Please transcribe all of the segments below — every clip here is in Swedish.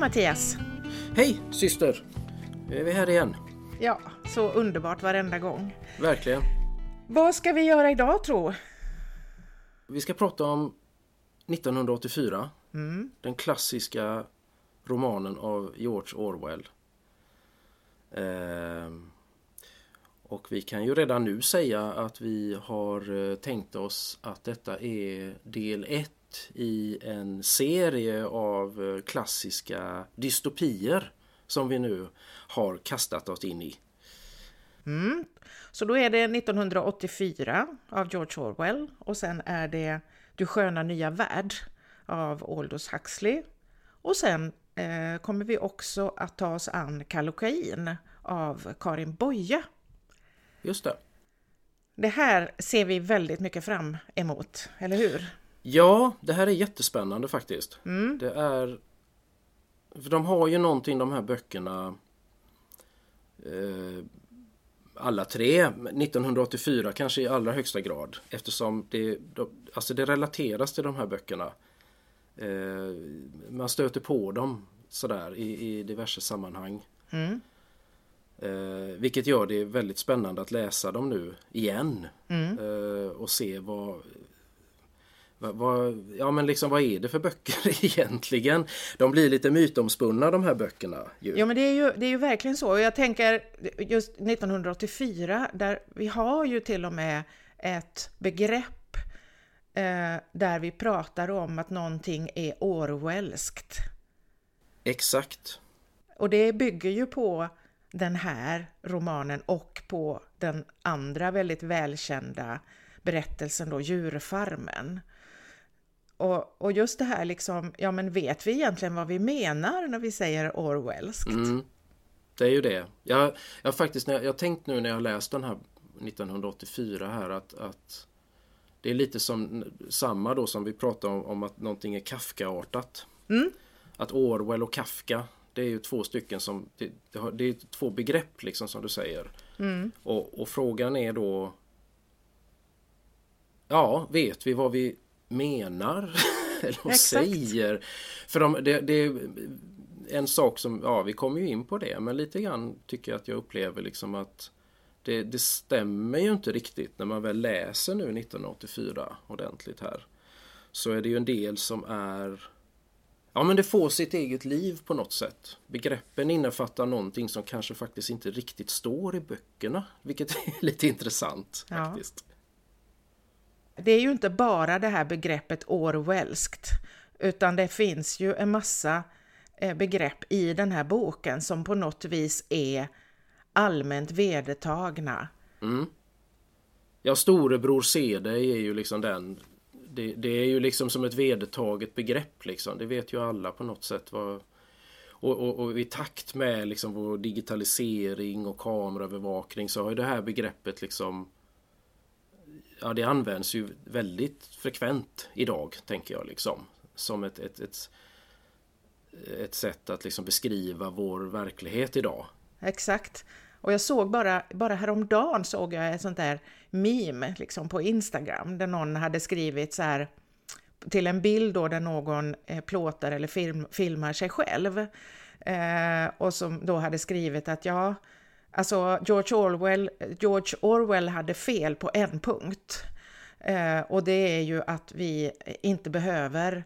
Mattias! Hej syster! Nu är vi här igen. Ja, så underbart varenda gång. Verkligen. Vad ska vi göra idag tro? Vi ska prata om 1984. Den klassiska romanen av George Orwell. Ehm, och vi kan ju redan nu säga att vi har eh, tänkt oss att detta är del 1 i en serie av eh, klassiska dystopier som vi nu har kastat oss in i. Så då är det 1984 av George Orwell och sen är det Du sköna nya värld av Aldous Huxley. Och sen eh, kommer vi också att ta oss an Kallocain av Karin Boye. Just det. Det här ser vi väldigt mycket fram emot, eller hur? Ja, det här är jättespännande faktiskt. Det är... För de har ju någonting de här böckerna eh, alla tre, 1984 kanske i allra högsta grad eftersom det, de, alltså det relateras till de här böckerna. Eh, man stöter på dem sådär i, i diverse sammanhang. Eh, vilket gör det väldigt spännande att läsa dem nu igen eh, och se vad, vad, ja men liksom vad är det för böcker egentligen? De blir lite mytomspunna de här böckerna. Ju. Ja, men det är ju, det är ju verkligen så. Och jag tänker just 1984, där vi har ju till och med ett begrepp eh, där vi pratar om att någonting är Orwellskt. Exakt. Och det bygger ju på den här romanen och på den andra väldigt välkända berättelsen då, Djurfarmen. Och, och just det här liksom, ja men vet vi egentligen vad vi menar när vi säger Orwellskt? Mm. Det är ju det. Jag, jag faktiskt, när jag, jag har tänkt nu när jag läst den här 1984 här att, att det är lite som samma då som vi pratade om, om att någonting är Kafkaartat. Att Orwell och Kafka det är ju två stycken som det, det, har, är två begrepp liksom som du säger. Och, och frågan är då Ja, vet vi vad vi menar? Eller vad säger? För de, det, det är en sak som, ja vi kommer ju in på det, men lite grann tycker jag att jag upplever liksom att det, det stämmer ju inte riktigt när man väl läser nu 1984 ordentligt här. Så är det ju en del som är Ja men det får sitt eget liv på något sätt. Begreppen innefattar någonting som kanske faktiskt inte riktigt står i böckerna. Vilket är lite intressant Ja. faktiskt. Det är ju inte bara det här begreppet Orwellskt, utan det finns ju en massa eh, begrepp i den här boken som på något vis är allmänt vedertagna. Mm. Ja, storebror ser dig är ju liksom den det, det är ju liksom som ett vedertaget begrepp liksom. Det vet ju alla på något sätt. Vad, och, och, och i takt med liksom vår digitalisering och kameraövervakning så har ju det här begreppet liksom Ja det används ju väldigt frekvent idag tänker jag liksom. Som ett, ett, ett, ett sätt att liksom beskriva vår verklighet idag. Exakt. Och jag såg bara, bara häromdagen såg jag ett sånt där meme liksom på Instagram där någon hade skrivit så här till en bild då där någon eh, plåtar eller film, filmar sig själv. Eh, och som då hade skrivit att ja, alltså George Orwell, George Orwell hade fel på en punkt. Eh, och det är ju att vi inte behöver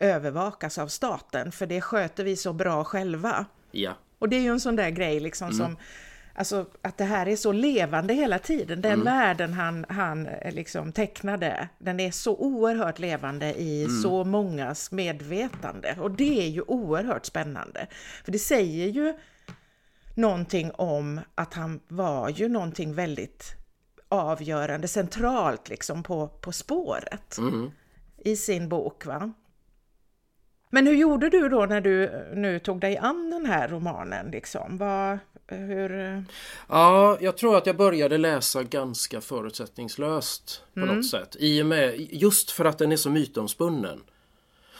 övervakas av staten, för det sköter vi så bra själva. Ja, Och det är ju en sån där grej liksom som Alltså att det här är så levande hela tiden. Den världen han, han eh, liksom tecknade, den är så oerhört levande i så mångas medvetande. Och det är ju oerhört spännande. För det säger ju någonting om att han var ju någonting väldigt avgörande, centralt liksom på, på spåret i sin bok. va. Men hur gjorde du då när du nu tog dig an den här romanen? Liksom? Vad, hur... Ja, jag tror att jag började läsa ganska förutsättningslöst på något sätt. I och med, just för att den är så mytomspunnen.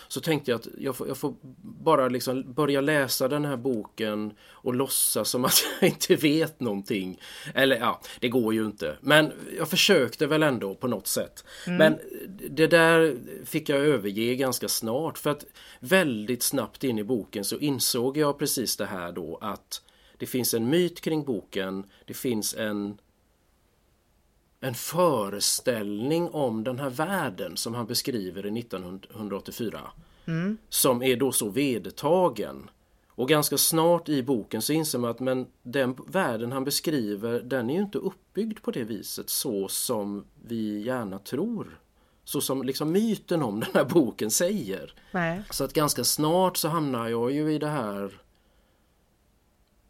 Så tänkte jag att jag får, jag får, bara liksom börja läsa den här boken och låtsas som att jag inte vet någonting. Eller ja, det går ju inte. Men jag försökte väl ändå på något sätt. Mm. Men det där fick jag överge ganska snart för att väldigt snabbt in i boken så insåg jag precis det här då att det finns en myt kring boken. Det finns en en föreställning om den här världen som han beskriver i 1984. Mm. Som är då så vedertagen. Och ganska snart i boken så inser man att men den världen han beskriver den är ju inte uppbyggd på det viset så som vi gärna tror. Så som liksom myten om den här boken säger. Nej. Så att ganska snart så hamnar jag ju i det här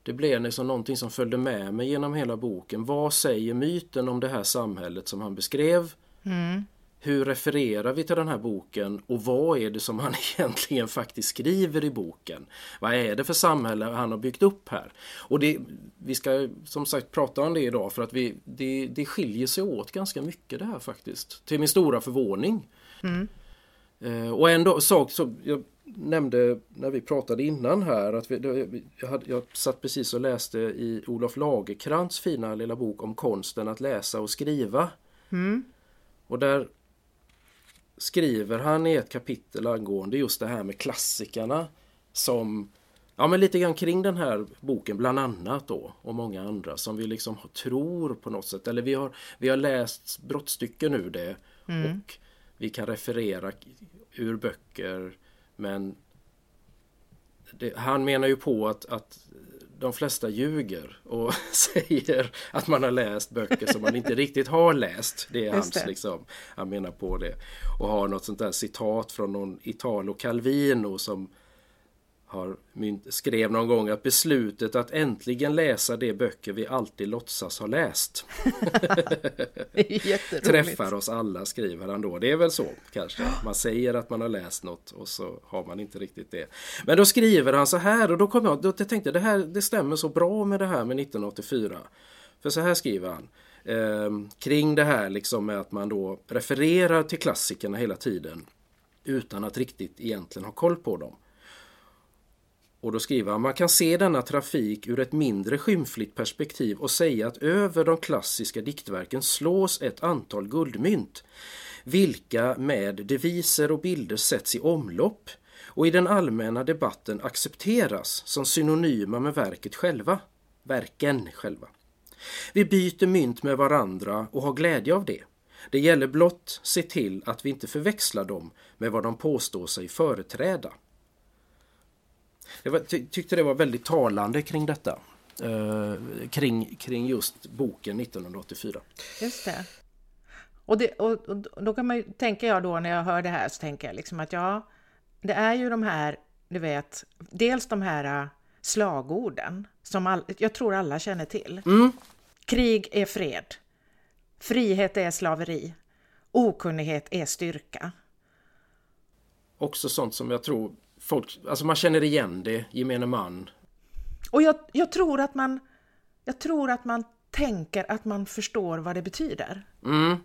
det blev liksom någonting som följde med mig genom hela boken. Vad säger myten om det här samhället som han beskrev? Mm. Hur refererar vi till den här boken och vad är det som han egentligen faktiskt skriver i boken? Vad är det för samhälle han har byggt upp här? Och det, vi ska som sagt prata om det idag för att vi, det, det skiljer sig åt ganska mycket det här faktiskt. Till min stora förvåning. Mm. Eh, och en sak, så, jag nämnde när vi pratade innan här att vi, jag, hade, jag satt precis och läste i Olof Lagerkrans fina lilla bok om konsten att läsa och skriva. Mm. Och där skriver han i ett kapitel angående just det här med klassikerna som Ja men lite grann kring den här boken bland annat då och många andra som vi liksom tror på något sätt eller vi har, vi har läst brottstycken ur det mm. och vi kan referera ur böcker men det, han menar ju på att, att de flesta ljuger och säger att man har läst böcker som man inte riktigt har läst. Det är hans det. liksom, han menar på det. Och har något sånt där citat från någon Italo Calvino som har skrev någon gång att beslutet att äntligen läsa de böcker vi alltid låtsas ha läst. Träffar oss alla skriver han då. Det är väl så kanske. Man säger att man har läst något och så har man inte riktigt det. Men då skriver han så här och då kom jag, då tänkte det här det stämmer så bra med det här med 1984. För så här skriver han. Eh, kring det här liksom med att man då refererar till klassikerna hela tiden utan att riktigt egentligen ha koll på dem. Och då skriver han, man kan se denna trafik ur ett mindre skymfligt perspektiv och säga att över de klassiska diktverken slås ett antal guldmynt, vilka med deviser och bilder sätts i omlopp och i den allmänna debatten accepteras som synonyma med verket själva, verken själva. Vi byter mynt med varandra och har glädje av det. Det gäller blott se till att vi inte förväxlar dem med vad de påstår sig företräda. Jag tyckte det var väldigt talande kring detta. Eh, kring, kring just boken 1984. Just det. Och, det, och, och då kan man ju, tänker jag då när jag hör det här så tänker jag liksom att ja, det är ju de här, du vet, dels de här äh, slagorden som all, jag tror alla känner till. Mm. Krig är fred. Frihet är slaveri. Okunnighet är styrka. Också sånt som jag tror folk, alltså man känner igen det, gemene man. Och jag, jag tror att man, jag tror att man tänker att man förstår vad det betyder. Mm.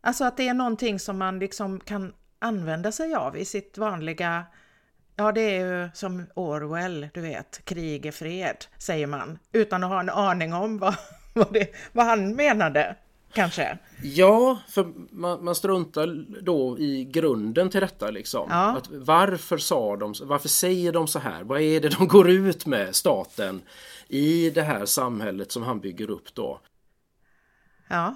Alltså att det är någonting som man liksom kan använda sig av i sitt vanliga Ja, det är ju som Orwell, du vet, krig är fred, säger man, utan att ha en aning om vad, vad, det, vad han menade kanske? Ja, för man, man struntar då i grunden till detta liksom. Ja. Att varför sa de, varför säger de så här? Vad är det de går ut med, staten, i det här samhället som han bygger upp då? Ja.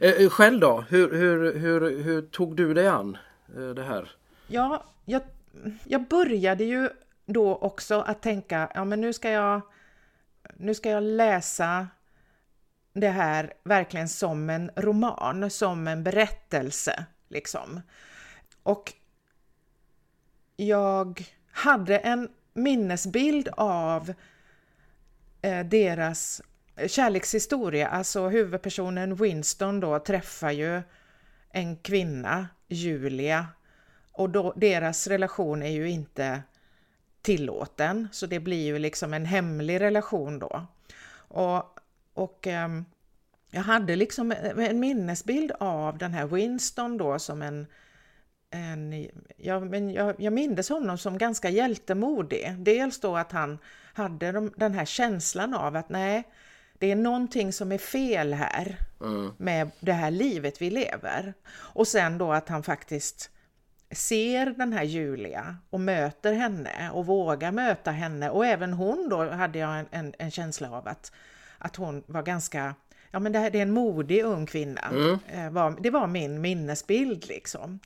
Eh, eh, själv då? Hur, hur, hur, hur tog du dig an eh, det här? Ja, jag, jag började ju då också att tänka, ja men nu ska jag, nu ska jag läsa det här verkligen som en roman, som en berättelse liksom. Och jag hade en minnesbild av eh, deras kärlekshistoria, alltså huvudpersonen Winston då träffar ju en kvinna, Julia, och då, deras relation är ju inte tillåten, så det blir ju liksom en hemlig relation då. Och och eh, jag hade liksom en minnesbild av den här Winston då som en, en ja, men jag, jag mindes honom som ganska hjältemodig. Dels då att han hade de, den här känslan av att nej, det är någonting som är fel här mm. med det här livet vi lever. Och sen då att han faktiskt ser den här Julia och möter henne och vågar möta henne och även hon då hade jag en, en, en känsla av att, att hon var ganska ja men det, här, det är en modig ung kvinna. Mm. Eh, det var min minnesbild liksom.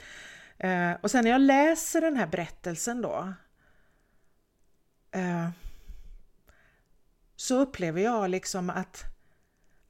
Eh, och sen när jag läser den här berättelsen då eh, så upplever jag liksom att,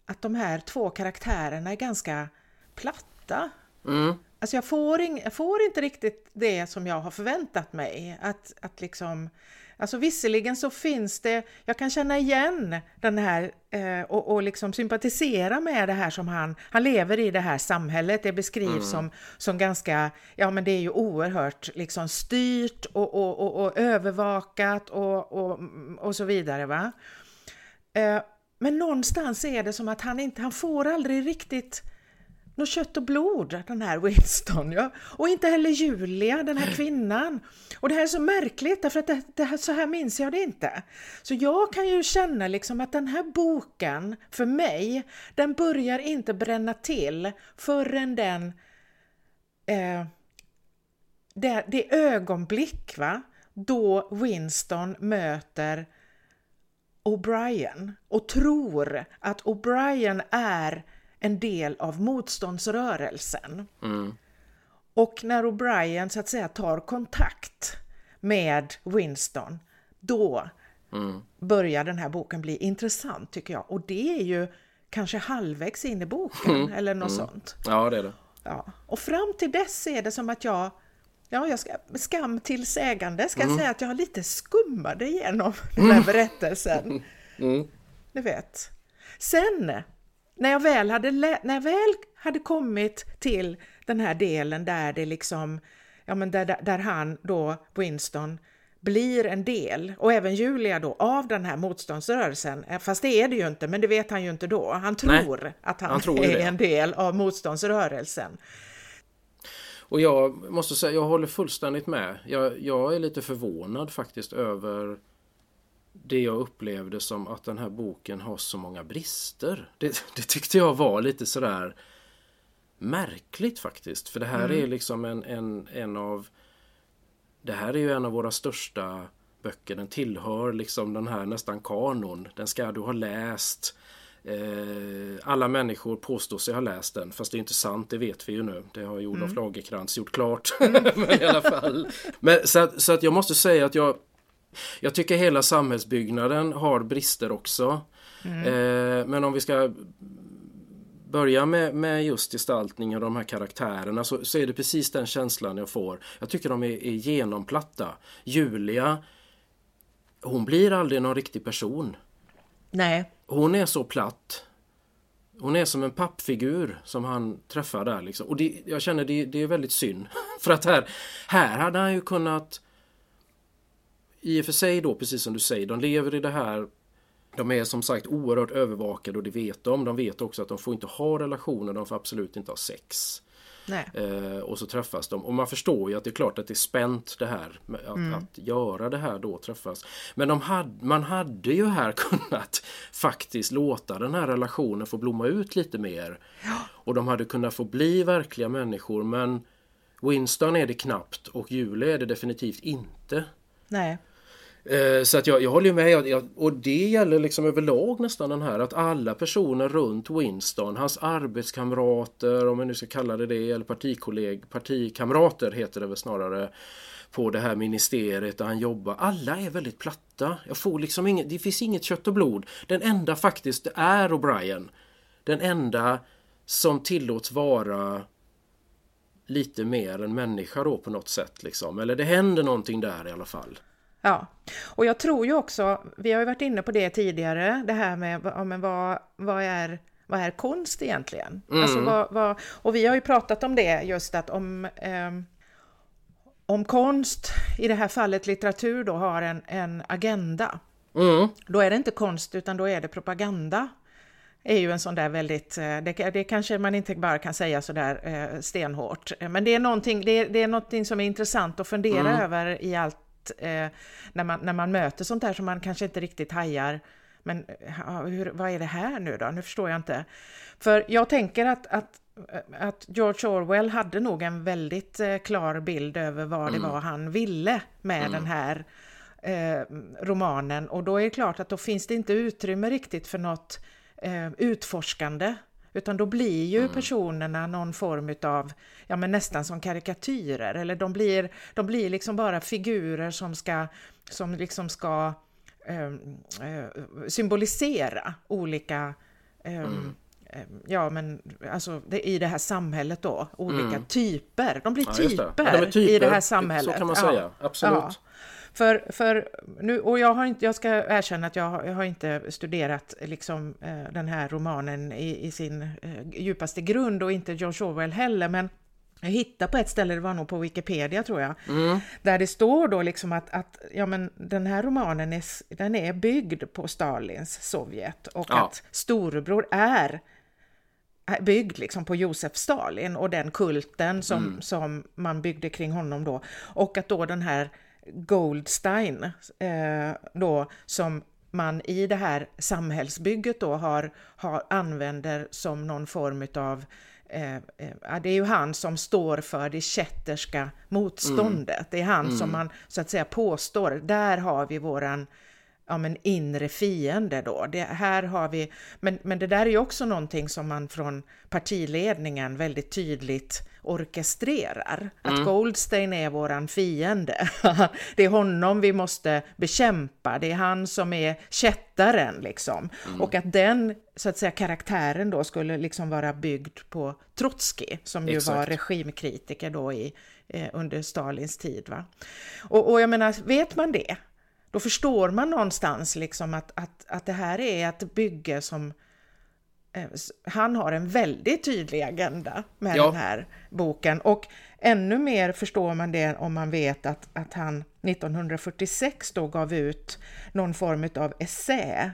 att de här två karaktärerna är ganska platta. Mm. Alltså jag får, ing, jag får inte riktigt det som jag har förväntat mig. Att, att liksom, alltså visserligen så finns det, jag kan känna igen den här eh, och, och liksom sympatisera med det här som han, han lever i det här samhället. Det beskrivs mm. som, som ganska, ja men det är ju oerhört liksom styrt och, och, och, och övervakat och, och, och så vidare. va. Eh, men någonstans är det som att han inte, han får aldrig riktigt något kött och blod, den här Winston. Ja. Och inte heller Julia, den här kvinnan. Och det här är så märkligt, därför att det, det här, så här minns jag det inte. Så jag kan ju känna liksom att den här boken, för mig, den börjar inte bränna till förrän den... Eh, det, det ögonblick va, då Winston möter O'Brien och tror att O'Brien är en del av motståndsrörelsen. Mm. Och när O'Brien så att säga tar kontakt med Winston, då mm. börjar den här boken bli intressant tycker jag. Och det är ju kanske halvvägs in i boken mm. eller något mm. sånt. Ja, det är det. Ja. Och fram till dess är det som att jag Ja, jag ska, skam till sägande ska jag mm. säga att jag har lite skummade igenom den här berättelsen. Mm. Du vet. Sen när jag väl hade, när jag väl hade kommit till den här delen där det liksom, ja men där, där han då, Winston, blir en del, och även Julia då, av den här motståndsrörelsen. Eh, fast det är det ju inte, men det vet han ju inte då. Han tror Nej, att han, han tror är det. en del av motståndsrörelsen. Och jag måste säga, jag håller fullständigt med. Jag, jag är lite förvånad faktiskt över det jag upplevde som att den här boken har så många brister. Det, det tyckte jag var lite sådär märkligt faktiskt. För det här mm. är liksom en, en, en av Det här är ju en av våra största böcker. Den tillhör liksom den här nästan kanon. Den ska du ha läst. Eh, alla människor påstår sig ha läst den fast det är inte sant, det vet vi ju nu. Det har Olof mm. Lagerkrantz gjort klart. Men i alla fall. Men, så, att, så att jag måste säga att jag jag tycker hela samhällsbyggnaden har brister också. Mm. Eh, men om vi ska börja med, med just gestaltningen och de här karaktärerna så, så, är det precis den känslan jag får. Jag tycker de är, är genomplatta. Julia, hon blir aldrig någon riktig person. Nej. Hon är så platt. Hon är som en pappfigur som han träffar där liksom. Och det, jag känner det, det är väldigt synd. För att här, här hade han ju kunnat i och för sig då, precis som du säger, de lever i det här de är som sagt oerhört övervakade och det vet de. De vet också att de får inte ha relationer, de får absolut inte ha sex. Eh, och så träffas de. Och man förstår ju att det är klart att det är spänt det här att, mm. att göra det här då, träffas. Men de hade, man hade ju här kunnat faktiskt låta den här relationen få blomma ut lite mer. Ja. Och de hade kunnat få bli verkliga människor men Winston är det knappt och Julie är det definitivt inte. Nej. Eh, så att jag, jag håller med och det gäller liksom överlag nästan den här att alla personer runt Winston, hans arbetskamrater om man nu ska kalla det det eller partikolleg, partikamrater heter det väl snarare på det här ministeriet där han jobbar. Alla är väldigt platta. Jag får liksom inget, det finns inget kött och blod. Den enda faktiskt är O'Brien. Den enda som tillåts vara lite mer en människa då på något sätt liksom. Eller det händer någonting där i alla fall. Ja, och jag tror ju också, vi har ju varit inne på det tidigare, det här med ja, men vad, vad, är, vad är konst egentligen? Mm. Alltså vad, vad, och vi har ju pratat om det just att om, eh, om konst, i det här fallet litteratur då, har en, en agenda, mm. då är det inte konst utan då är det propaganda. är ju en sån där väldigt, eh, det, det kanske man inte bara kan säga sådär eh, stenhårt, men det är, någonting, det, är, det är någonting som är intressant att fundera mm. över i allt, eh, när, man, när man möter sånt här som man kanske inte riktigt hajar. Men hur, vad är det här nu då? Nu förstår jag inte. För jag tänker att, att att George Orwell hade nog en väldigt eh, klar bild över vad det mm. var han ville med mm. den här eh, romanen och då är det klart att då finns det inte utrymme riktigt för något eh, utforskande utan då blir ju mm. personerna någon form utav, ja men nästan som karikatyrer eller de blir, de blir liksom bara figurer som ska, som liksom ska eh, eh, symbolisera olika mm Ehm, ja men alltså det, i det här samhället då, olika mm. typer. De blir ja, typer, ja, de typer, i det här samhället. Så kan man säga, absolut. För, för nu, och jag, har inte, jag ska erkänna att jag, har, jag har inte studerat liksom, eh, den här romanen i, i sin eh, djupaste grund och inte George Orwell heller, men jag hittade på ett ställe, det var nog på Wikipedia tror jag, mm. där det står då liksom att, att ja, men den här romanen är, den är byggd på Stalins Sovjet och ja. att storebror är byggd liksom på Josef Stalin och den kulten som, mm. som man byggde kring honom då. Och att då den här Goldstein eh, då som man i det här samhällsbygget då har, har använder som någon form av eh, eh, det är ju han som står för det kätterska motståndet. Mm. Det är han mm. som man så att säga påstår, där har vi våran ja, men inre fiende då. Det, här har vi, men, men det där är ju också någonting som man från partiledningen väldigt tydligt orkestrerar. Mm. Att Goldstein är våran fiende. det är honom vi måste bekämpa. Det är han som är kättaren liksom. Mm. Och att den så att säga karaktären då skulle liksom vara byggd på Trotskij som ju Exakt. var regimkritiker då i, eh, under Stalins tid. Va? Och, och jag menar, vet man det, då förstår man någonstans liksom att, att, att det här är ett bygge som eh, han har en väldigt tydlig agenda med ja. den här boken och ännu mer förstår man det om man vet att, att han 1946 då gav ut någon form av essä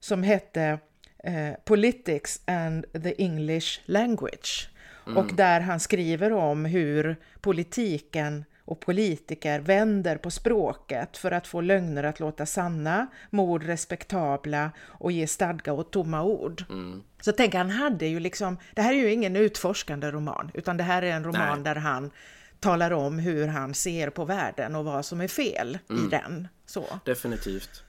som hette eh, Politics and the English Language mm. och där han skriver om hur politiken och politiker vänder på språket för att få lögner att låta sanna, mord respektabla och ge stadga åt tomma ord. Mm. Så tänk, han hade ju liksom, det här är ju ingen utforskande roman, utan det här är en roman Nej. där han talar om hur han ser på världen och vad som är fel mm. i den. Så. Definitivt.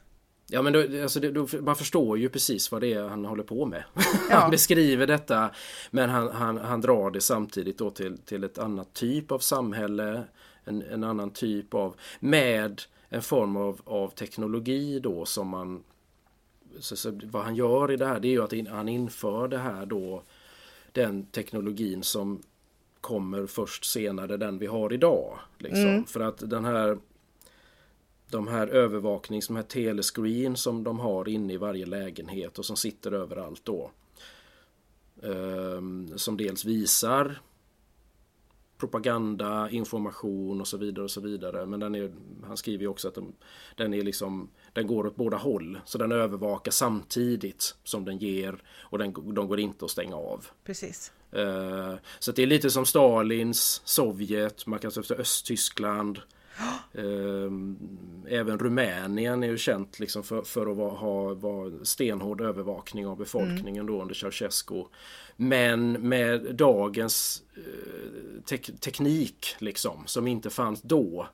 Ja men då, alltså då, man förstår ju precis vad det är han håller på med. Ja. han beskriver detta men han, han, han drar det samtidigt då till, till ett annat typ av samhälle en, en annan typ av, med en form av, av teknologi då som man så, så, vad han gör i det här det är ju att in, han inför det här då den teknologin som kommer först senare den vi har idag. Liksom. Mm. För att den här de här övervaknings, de här telescreen som de har inne i varje lägenhet och som sitter överallt då. Um, som dels visar propaganda, information och så vidare och så vidare. Men den är, han skriver ju också att den, den är liksom den går åt båda håll. Så den övervakar samtidigt som den ger och den, de går inte att stänga av. Precis. Uh, så det är lite som Stalins Sovjet, man kan säga Östtyskland. Uh, även Rumänien är ju känt liksom för, för att vara, ha var stenhård övervakning av befolkningen mm. då under Ceausescu. Men med dagens eh, te teknik liksom som inte fanns då.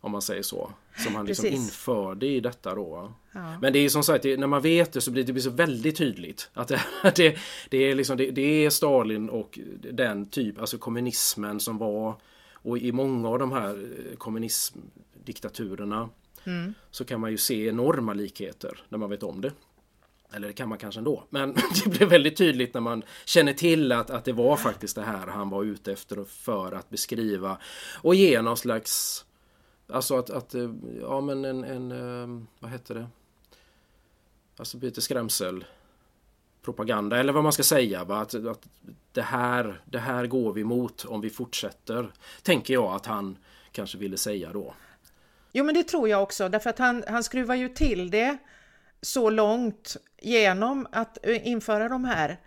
Om man säger så. Som han liksom införde i detta då. Ja. Men det är som sagt, när man vet det så blir det blir så väldigt tydligt. Att det, det, det är liksom, det, det, är Stalin och den typ, alltså kommunismen som var och i många av de här eh, kommunismdiktaturerna mm. så kan man ju se enorma likheter när man vet om det. Eller det kan man kanske ändå. Men det blev väldigt tydligt när man känner till att, att det var faktiskt det här han var ute efter för att beskriva och ge någon slags Alltså att, att eh, ja men en, en eh, vad heter det? Alltså lite skrämsel propaganda eller vad man ska säga. Va? Att, att det, här, det här går vi mot om vi fortsätter. Tänker jag att han kanske ville säga då. Jo men det tror jag också därför att han, han skruvar ju till det så långt genom att införa de här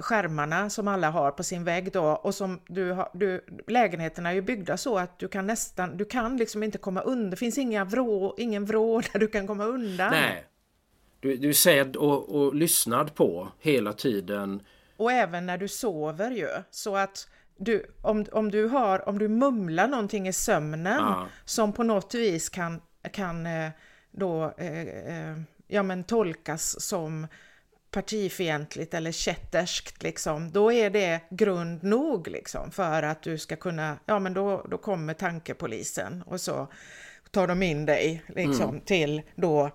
skärmarna som alla har på sin vägg då och som du har, du, lägenheterna är ju byggda så att du kan nästan, du kan liksom inte komma undan, det finns inga vrå, ingen vrå där du kan komma undan. Nej. Du, du är sedd och, och lyssnad på hela tiden. Och även när du sover ju, så att du, om, om, du har, om du mumlar någonting i sömnen ja. som på något vis kan, kan eh, då eh, eh, ja, men tolkas som partifientligt eller kätterskt liksom, då är det grund nog liksom för att du ska kunna, ja men då, då kommer tankepolisen och så tar de in dig liksom mm. till då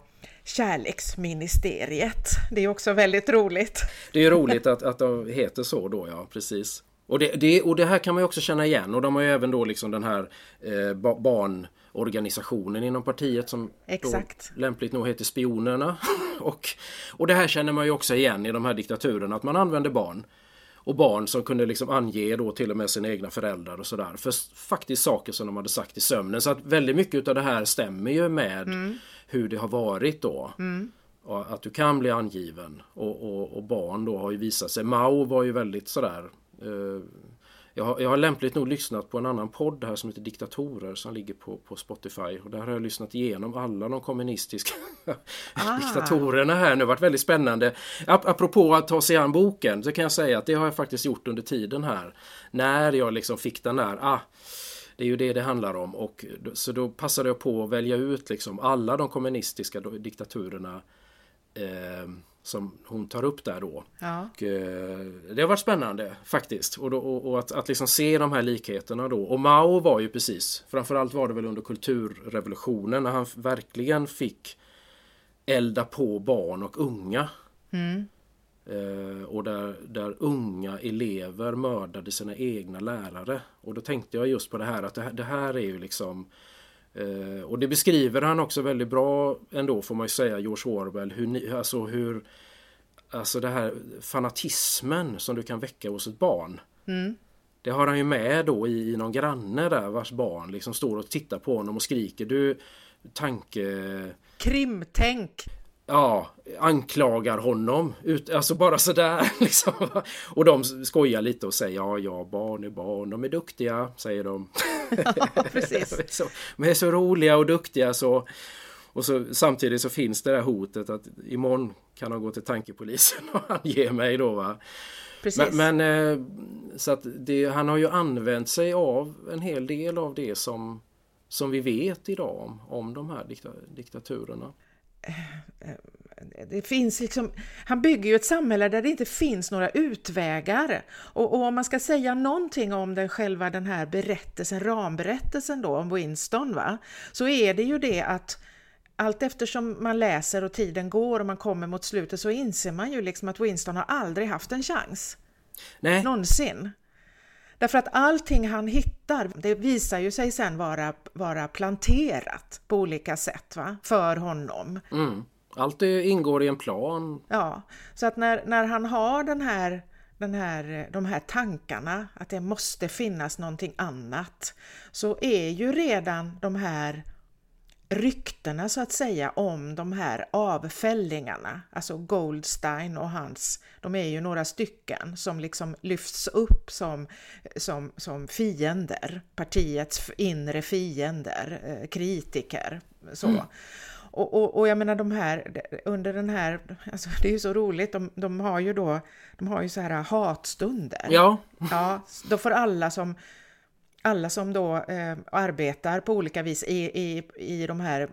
kärleksministeriet. Det är också väldigt roligt. Det är roligt att, att de heter så då, ja precis. Och det, det, och det här kan man ju också känna igen och de har ju även då liksom den här eh, barnorganisationen inom partiet som Exakt. Då lämpligt nog heter Spionerna. och, och det här känner man ju också igen i de här diktaturerna att man använder barn. Och barn som kunde liksom ange då till och med sina egna föräldrar och sådär. För faktiskt saker som de hade sagt i sömnen. Så att väldigt mycket av det här stämmer ju med mm. Hur det har varit då. Mm. Att du kan bli angiven. Och, och, och, barn då har ju visat sig. Mao var ju väldigt sådär Eh, jag har, jag har lämpligt nog lyssnat på en annan podd här som heter Diktatorer som ligger på, på Spotify. Och där har jag lyssnat igenom alla de kommunistiska ah. diktatorerna här nu. Det har varit väldigt spännande. Apropå att ta sig an boken så kan jag säga att det har jag faktiskt gjort under tiden här. När jag liksom fick den där, ah, det är ju det det handlar om. Och, så då passade jag på att välja ut liksom alla de kommunistiska diktaturerna eh, som hon tar upp där då. Ja. Och, eh, det har varit spännande faktiskt. Och, då, och, och, att, att liksom se de här likheterna då. Och Mao var ju precis, framförallt var det väl under kulturrevolutionen när han verkligen fick elda på barn och unga. Mm. Eh, och där, där unga elever mördade sina egna lärare. Och då tänkte jag just på det här att det, det här är ju liksom Eh, och det beskriver han också väldigt bra ändå får man ju säga, George Orwell, hur, alltså hur Alltså det här fanatismen som du kan väcka hos ett barn. Mm. Det har han ju med då i, i någon granne där vars barn liksom står och tittar på honom och skriker du tanke... Krimtänk! Ja, anklagar honom. Ut, alltså bara sådär liksom. Och de skojar lite och säger ja, ja, barn är barn, de är duktiga, säger de. Ja, precis. så, men är så roliga och duktiga så. Och så, samtidigt så finns det där hotet att imorgon kan de gå till tankepolisen och ange mig då va. Precis. Men, men eh, så att det, han har ju använt sig av en hel del av det som, som vi vet idag om, om de här dikta, diktaturerna. Det finns liksom, han bygger ju ett samhälle där det inte finns några utvägar. Och, och, om man ska säga någonting om den själva den här berättelsen, ramberättelsen då om Winston, va? så är det ju det att allt eftersom man läser och tiden går och man kommer mot slutet så inser man ju liksom att Winston har aldrig haft en chans. Nej. Någonsin. Därför att allting han hittar, det visar ju sig sen vara, vara planterat på olika sätt va? för honom. Mm. Allt ingår i en plan. Ja, så att när, när han har den här, den här, de här tankarna att det måste finnas någonting annat så är ju redan de här ryktena så att säga om de här avfällingarna, alltså Goldstein och hans, de är ju några stycken som liksom lyfts upp som, som, som fiender, partiets inre fiender, eh, kritiker. Så. Mm. Och, och, och, jag menar de här, under den här, alltså det är ju så roligt, de, de har ju då, de har ju så här hatstunder. Ja. Ja, då får alla som alla som då eh, arbetar på olika vis i, i, i de här,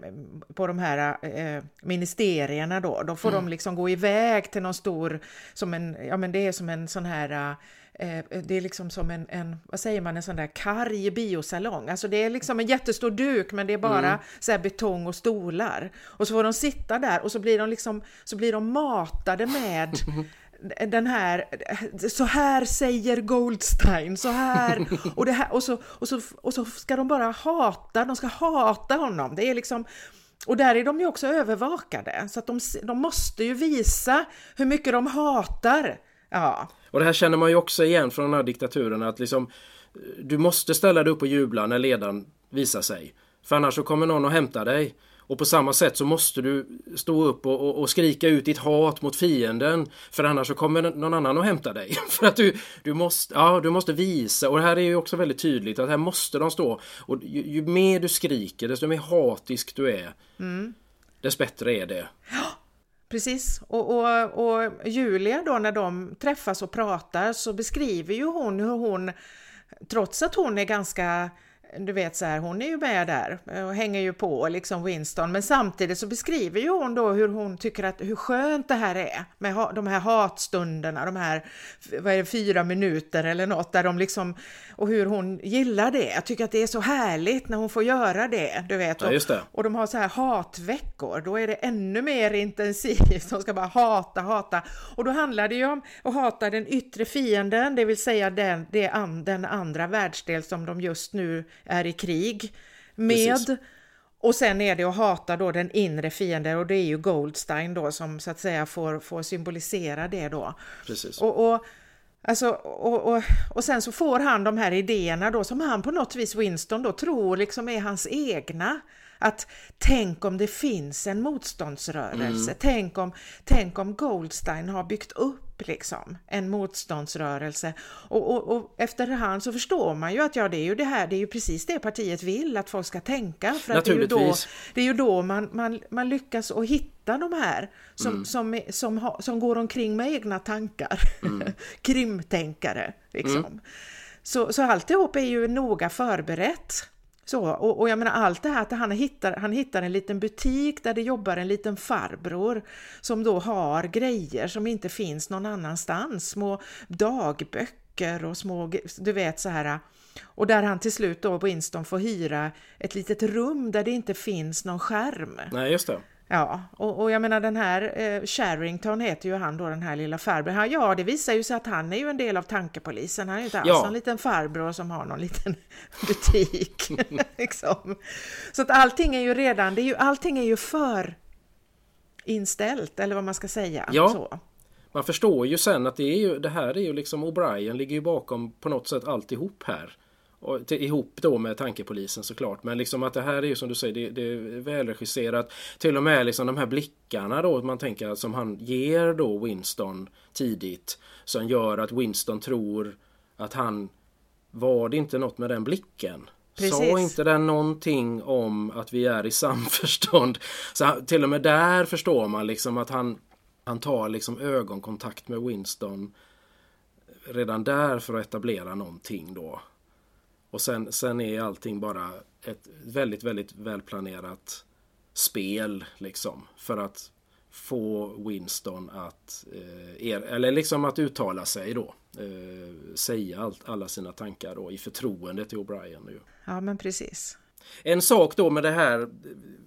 på de här eh, ministerierna då, då får mm. de liksom gå iväg till någon stor, som en, ja men det är som en sån här eh, det är liksom som en, en, vad säger man, en sån där karg biosalong. Alltså det är liksom en jättestor duk men det är bara mm. så betong och stolar. Och så får de sitta där och så blir de liksom, så blir de matade med den här, så här säger Goldstein, så här, och, det här och, så, och, så, och så ska de bara hata, de ska hata honom. Det är liksom, och där är de ju också övervakade, så att de, de måste ju visa hur mycket de hatar. Ja. Och det här känner man ju också igen från de här diktaturerna, att liksom du måste ställa dig upp och jubla när ledaren visar sig. För annars så kommer någon och hämtar dig. Och på samma sätt så måste du stå upp och, och, och, skrika ut ditt hat mot fienden. För annars så kommer någon annan att hämta dig. för att du, du, måste, ja, du måste visa. Och det här är ju också väldigt tydligt att här måste de stå. Och ju, ju mer du skriker desto mer hatisk du är. Mm. Dess bättre är det. Precis. Och, och, och Julia då när de träffas och pratar så beskriver ju hon hur hon trots att hon är ganska du vet så här, hon är ju med där och hänger ju på liksom Winston, men samtidigt så beskriver ju hon då hur hon tycker att hur skönt det här är med de här hatstunderna, de här vad är det, fyra minuter eller något där de liksom och hur hon gillar det. Jag tycker att det är så härligt när hon får göra det, du vet. Och, ja, och de har så här hatveckor, då är det ännu mer intensivt. De ska bara hata, hata och då handlar det ju om att hata den yttre fienden, det vill säga den, den andra världsdel som de just nu är i krig med. Precis. Och sen är det att hata då den inre fienden och det är ju Goldstein då som så att säga får, får symbolisera det då. Precis. Och, och, alltså, och, och, och sen så får han de här idéerna då som han på något vis, Winston då, tror liksom är hans egna. Att tänk om det finns en motståndsrörelse, mm. tänk, om, tänk om Goldstein har byggt upp liksom en motståndsrörelse och, och, och efterhand så förstår man ju att ja det är ju det här, det är ju precis det partiet vill att folk ska tänka för att det är ju då, det är ju då man, man, man lyckas att hitta de här som, mm. som, som, som, som går omkring med egna tankar, mm. krimtänkare liksom. Mm. Så, så alltihop är ju noga förberett. Så, och, och, jag menar allt det här att han hittar, han hittar en liten butik där det jobbar en liten farbror som då har grejer som inte finns någon annanstans, små dagböcker och små, du vet så här och där han till slut då, Winston, får hyra ett litet rum där det inte finns någon skärm. Nej, just det. Ja, och, och jag menar den här eh, Sharrington heter ju han då, den här lilla farbrorn. Ja, det visar ju sig att han är ju en del av tankepolisen. Han är ju inte alls ja. en liten farbror som har någon liten butik. liksom. Så att allting är ju redan, det är ju, allting är ju för inställt, eller vad man ska säga. Ja. Så. Man förstår ju sen att det, är ju, det här är ju liksom O'Brien ligger ju bakom på något sätt alltihop här. Och till, ihop då med tankepolisen såklart. Men liksom att det här är ju som du säger, det, det är välregisserat. Till och med liksom de här blickarna då, man tänker som han ger då Winston tidigt. Som gör att Winston tror att han, var det inte något med den blicken? Precis. Sa inte den någonting om att vi är i samförstånd? Så till och med där förstår man liksom att han, han tar liksom ögonkontakt med Winston redan där för att etablera någonting då. Och sen, sen är allting bara ett väldigt, väldigt välplanerat spel liksom. För att få Winston att, eh, er, eller liksom att uttala sig då. Eh, säga allt, alla sina tankar då i förtroende till O'Brien. Ju. Ja men precis. En sak då med det här,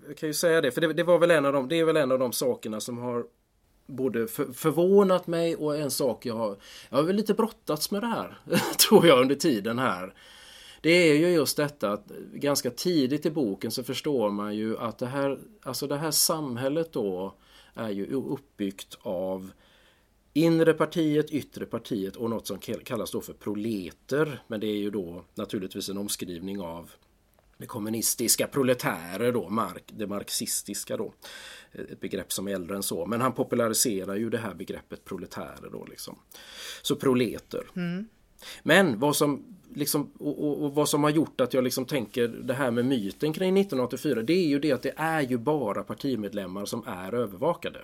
jag kan ju säga det, för det, det, var väl en av de, det är väl en av de sakerna som har både för, förvånat mig och en sak jag har, jag har väl lite brottats med det här, tror jag under tiden här. Det är ju just detta att ganska tidigt i boken så förstår man ju att det här, alltså det här samhället då är ju uppbyggt av inre partiet, yttre partiet och något som kallas då för proleter. Men det är ju då naturligtvis en omskrivning av det kommunistiska proletärer då, mark, det marxistiska då. Ett begrepp som är äldre än så. Men han populariserar ju det här begreppet proletärer då liksom. Så proleter. Mm. Men vad som liksom, och, och, och, vad som har gjort att jag liksom tänker det här med myten kring 1984 det är ju det att det är ju bara partimedlemmar som är övervakade.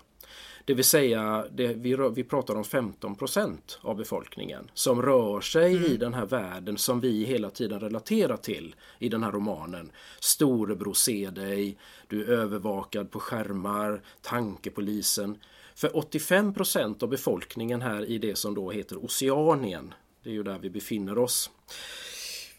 Det vill säga, det, vi, vi pratar om 15% av befolkningen som rör sig mm. i den här världen som vi hela tiden relaterar till i den här romanen. Storebror ser dig, du är övervakad på skärmar, tankepolisen. För 85% av befolkningen här i det som då heter Oceanien, det är ju där vi befinner oss.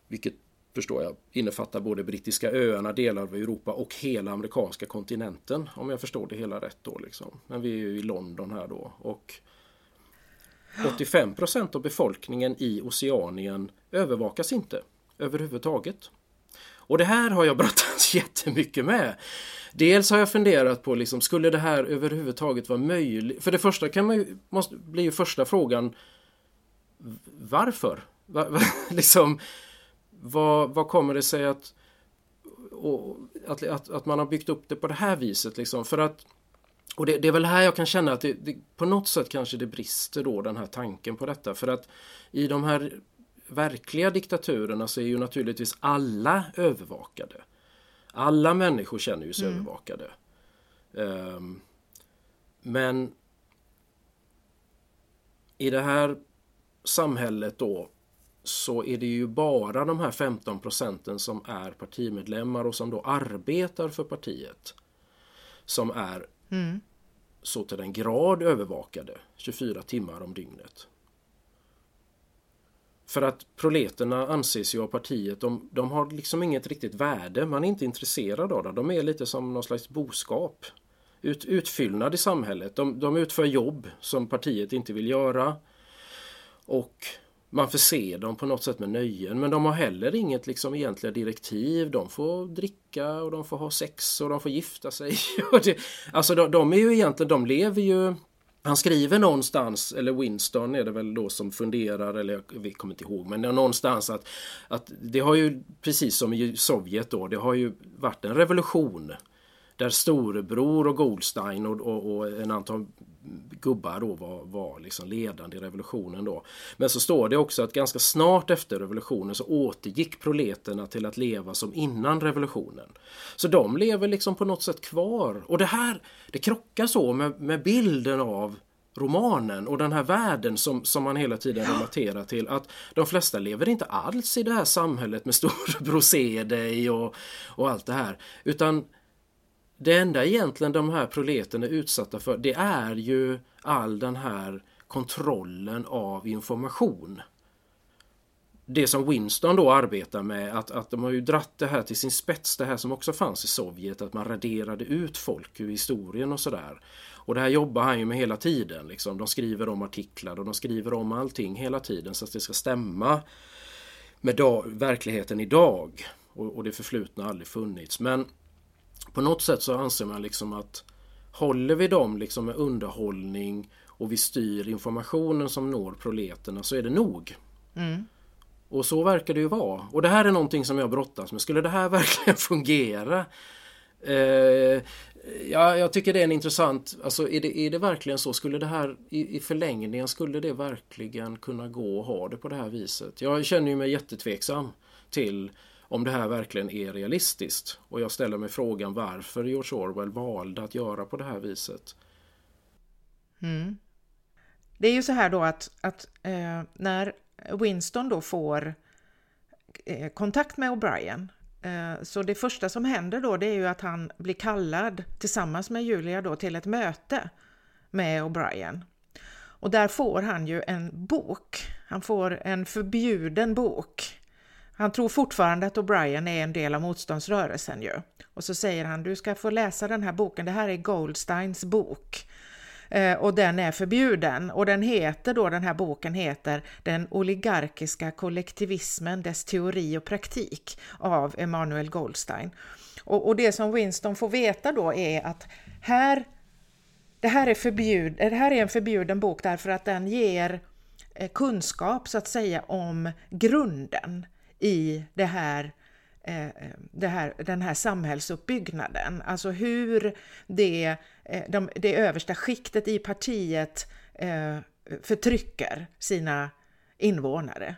Vilket förstår jag innefattar både brittiska öarna, delar av Europa och hela amerikanska kontinenten. Om jag förstår det hela rätt då liksom. Men vi är ju i London här då och 85% av befolkningen i Oceanien övervakas inte överhuvudtaget. Och det här har jag brottats jättemycket med. Dels har jag funderat på, liksom, skulle det här överhuvudtaget vara möjligt? För det första kan man ju, måste, blir ju första frågan varför? Va, va, liksom, vad, vad kommer det sig att och att, att, att, man har byggt upp det på det här viset liksom för att och det, det är väl här jag kan känna att det, det, på något sätt kanske det brister då den här tanken på detta för att i de här verkliga diktaturerna så är ju naturligtvis alla övervakade. Alla människor känner ju sig mm. övervakade. Um, men i det här samhället då så är det ju bara de här 15 procenten som är partimedlemmar och som då arbetar för partiet som är mm. så till den grad övervakade 24 timmar om dygnet. För att proleterna anses ju av partiet, de, de har liksom inget riktigt värde, man är inte intresserad av det. De är lite som någon slags boskap. Ut, utfyllnad i samhället. De, de utför jobb som partiet inte vill göra. Och man förser dem på något sätt med nöjen men de har heller inget liksom egentliga direktiv. De får dricka och de får ha sex och de får gifta sig. alltså de, de, är ju egentligen, de lever ju han skriver någonstans, eller Winston är det väl då som funderar, eller jag kommer inte ihåg, men någonstans att, att det har ju precis som i Sovjet då, det har ju varit en revolution där storebror och Goldstein och, och, och en antal gubbar då var, var liksom ledande i revolutionen då. Men så står det också att ganska snart efter revolutionen så återgick proleterna till att leva som innan revolutionen. Så de lever liksom på något sätt kvar. Och det här, det krockar så med, med bilden av romanen och den här världen som, som man hela tiden relaterar till att de flesta lever inte alls i det här samhället med storebror se dig och, och allt det här utan det enda egentligen de här proleterna är utsatta för det är ju all den här kontrollen av information. Det som Winston då arbetar med, att, att de har ju dratt det här till sin spets, det här som också fanns i Sovjet, att man raderade ut folk ur historien och sådär. Och det här jobbar han ju med hela tiden. Liksom. De skriver om artiklar och de skriver om allting hela tiden så att det ska stämma med dag, verkligheten idag. Och, och det förflutna har aldrig funnits. Men på något sätt så anser man liksom att håller vi dem liksom med underhållning och vi styr informationen som når proleterna så är det nog. Mm. Och så verkar det ju vara. Och det här är någonting som jag brottas med. Skulle det här verkligen fungera? Eh, ja, jag tycker det är en intressant... Alltså är det, är det verkligen så? Skulle det här i, i förlängningen, skulle det verkligen kunna gå att ha det på det här viset? Jag känner ju mig jättetveksam till om det här verkligen är realistiskt. Och jag ställer mig frågan varför George Orwell valde att göra på det här viset. Mm. Det är ju så här då att, att eh, när Winston då får eh, kontakt med O'Brien eh, så det första som händer då det är ju att han blir kallad tillsammans med Julia då till ett möte med O'Brien. Och där får han ju en bok. Han får en förbjuden bok han tror fortfarande att O'Brien är en del av motståndsrörelsen ju. Och så säger han, du ska få läsa den här boken, det här är Goldsteins bok. Eh, och den är förbjuden. Och den heter då, den här boken heter Den oligarkiska kollektivismen, dess teori och praktik av Emanuel Goldstein. Och, och det som Winston får veta då är att här, det här, är förbjud, eh, det här är en förbjuden bok därför att den ger eh, kunskap så att säga om grunden i det här, eh, det här, den här samhällsuppbyggnaden. Alltså hur det, eh, de, det översta skiktet i partiet eh, förtrycker sina invånare.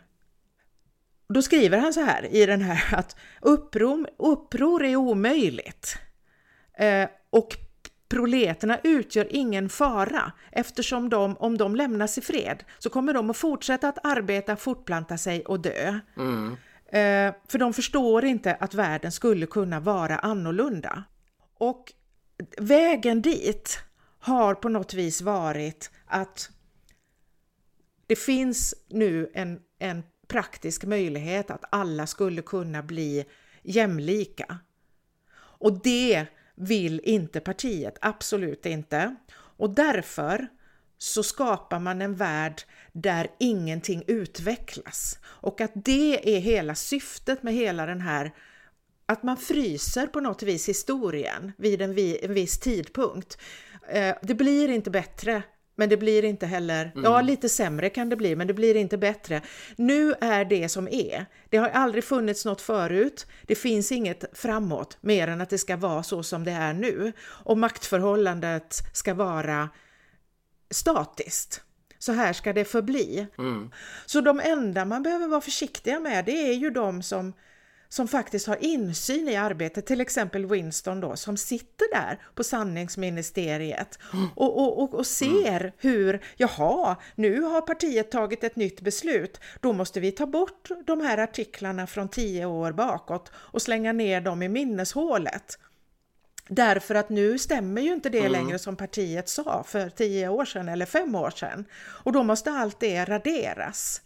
Då skriver han så här i den här att uppror, uppror är omöjligt eh, och proleterna utgör ingen fara eftersom de, om de lämnas i fred, så kommer de att fortsätta att arbeta, fortplanta sig och dö. Mm. Eh, för de förstår inte att världen skulle kunna vara annorlunda. Och vägen dit har på något vis varit att det finns nu en, en praktisk möjlighet att alla skulle kunna bli jämlika. Och det vill inte partiet, absolut inte. Och därför så skapar man en värld där ingenting utvecklas. Och att det är hela syftet med hela den här att man fryser på något vis historien vid en, viss tidpunkt. Eh, det blir inte bättre Men det blir inte heller, mm. ja lite sämre kan det bli, men det blir inte bättre. Nu är det som är. Det har aldrig funnits något förut. Det finns inget framåt mer än att det ska vara så som det är nu. Och maktförhållandet ska vara statiskt. Så här ska det förbli. Mm. Så de enda man behöver vara försiktiga med det är ju de som som faktiskt har insyn i arbetet, till exempel Winston då, som sitter där på sanningsministeriet och, och, och, och ser hur, jaha, nu har partiet tagit ett nytt beslut, då måste vi ta bort de här artiklarna från tio år bakåt och slänga ner dem i minneshålet. Därför att nu stämmer ju inte det mm. längre som partiet sa för tio år sedan eller fem år sedan. Och då måste allt det raderas.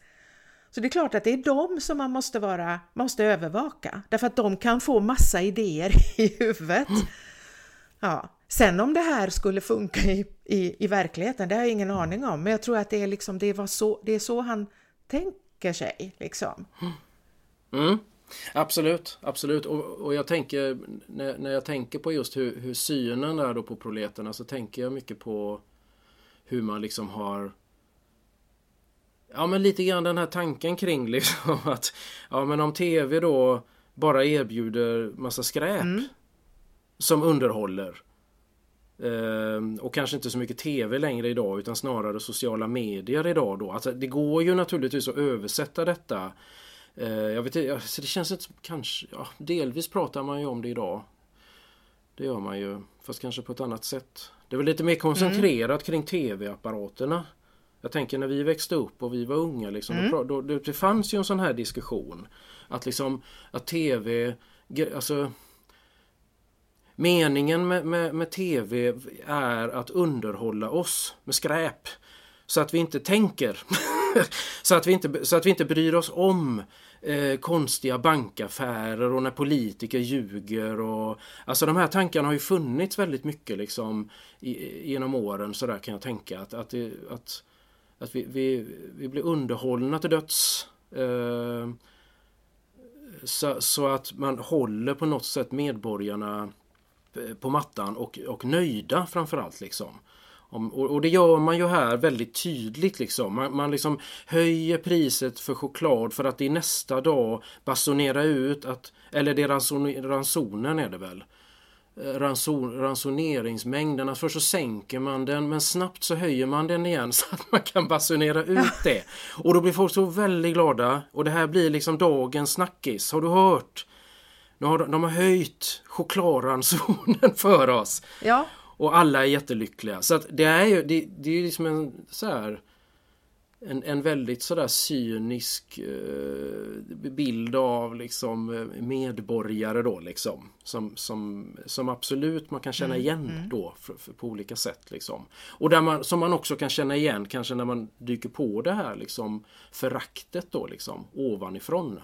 Så det är klart att det är dem som man måste, vara, måste övervaka, därför att de kan få massa idéer i huvudet. Ja. Sen om det här skulle funka i, i, i verkligheten, det har jag ingen aning om, men jag tror att det är, liksom, det var så, det är så han tänker sig. Liksom. Mm. Absolut, absolut. Och, och jag tänker, när, när jag tänker på just hur, hur synen är då på proleterna så tänker jag mycket på hur man liksom har Ja men lite grann den här tanken kring liksom att Ja men om TV då bara erbjuder massa skräp mm. Som underhåller eh, Och kanske inte så mycket TV längre idag utan snarare sociala medier idag då. Alltså, det går ju naturligtvis att översätta detta Jag vet inte, det känns inte kanske ja, Delvis pratar man ju om det idag Det gör man ju Fast kanske på ett annat sätt Det är väl lite mer koncentrerat mm. kring TV-apparaterna jag tänker när vi växte upp och vi var unga liksom, mm. då, då, det fanns ju en sån här diskussion. Att liksom att TV, alltså Meningen med, med, med TV är att underhålla oss med skräp. Så att vi inte tänker. så, att vi inte, så att vi inte bryr oss om eh, konstiga bankaffärer och när politiker ljuger. Och, alltså de här tankarna har ju funnits väldigt mycket liksom i, genom åren så där kan jag tänka. Att, att, det, att att vi, vi, vi blir underhållna till döds. Eh, så, så, att man håller på något sätt medborgarna eh, på mattan och, och nöjda framförallt. Liksom. Och, det gör man ju här väldigt tydligt. Liksom. Man, man liksom höjer priset för choklad för att i nästa dag basunera ut att, eller det är ranson, ransonen är det väl, Eh, ranson, ransoneringsmängden. Att först så sänker man den men snabbt så höjer man den igen så att man kan basunera ut det. Och då blir folk så väldigt glada och det här blir liksom dagens snackis. Har du hört? Nu har de, de har höjt chokladransonen för oss. Ja. Och alla är jättelyckliga. Så att det är ju det, det är liksom en så här en, en väldigt sådär cynisk eh, bild av liksom eh, medborgare då liksom. Som, som, som absolut man kan känna mm, igen mm, mm. då för, för, på olika sätt liksom. Och där man, som man också kan känna igen kanske när man dyker på det här liksom föraktet då liksom ovanifrån.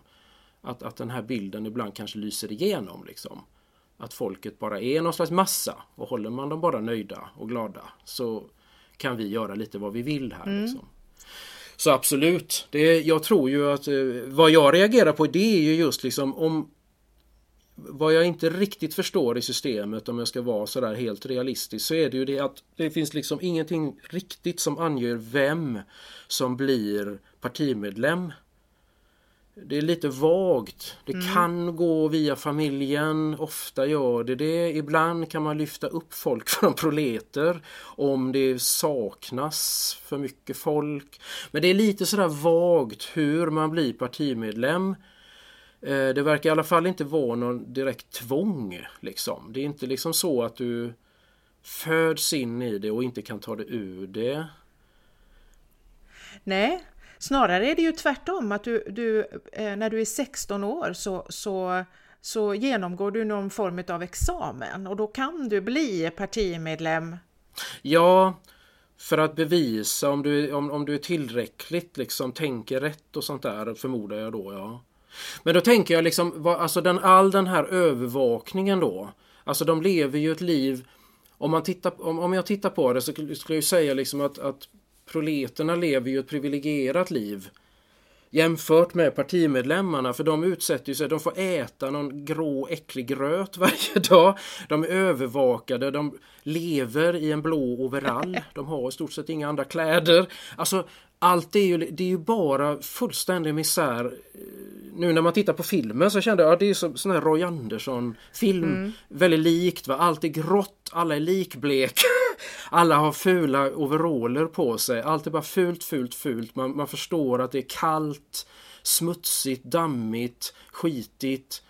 Att, att den här bilden ibland kanske lyser igenom liksom. Att folket bara är någon slags massa och håller man dem bara nöjda och glada så kan vi göra lite vad vi vill här. Mm. Liksom. Så absolut, det, jag tror ju att eh, vad jag reagerar på det är ju just liksom om vad jag inte riktigt förstår i systemet om jag ska vara sådär helt realistisk så är det ju det att det finns liksom ingenting riktigt som anger vem som blir partimedlem det är lite vagt. Det mm. kan gå via familjen, ofta gör det det. Ibland kan man lyfta upp folk från proleter om det saknas för mycket folk. Men det är lite sådär vagt hur man blir partimedlem. Eh, det verkar i alla fall inte vara någon direkt tvång. Liksom. Det är inte liksom så att du föds in i det och inte kan ta det ur det. Nej, Snarare är det ju tvärtom, att du, du eh, när du är 16 år så, så, så genomgår du någon form av examen och då kan du bli partimedlem. Ja, för att bevisa om du, om, om du är tillräckligt, liksom tänker rätt och sånt där förmodar jag då. ja. Men då tänker jag liksom, vad, alltså den, all den här övervakningen då. Alltså de lever ju ett liv om, man tittar, om, om jag tittar på det så skulle jag säga liksom att, att proleterna lever ju ett privilegierat liv. Jämfört med partimedlemmarna för de utsätter sig, de får äta någon grå äcklig gröt varje dag. De är övervakade, de lever i en blå overall. De har i stort sett inga andra kläder. Alltså allt är ju, det är ju bara fullständig misär. Nu när man tittar på filmen så kände jag att ja, det är så, sån här Roy Andersson film. Mm. Väldigt likt. Va? Allt är grått, alla är likbleka. Alla har fula overaller på sig. Allt är bara fult, fult, fult. Man, man förstår att det är kallt, smutsigt, dammigt, skitigt.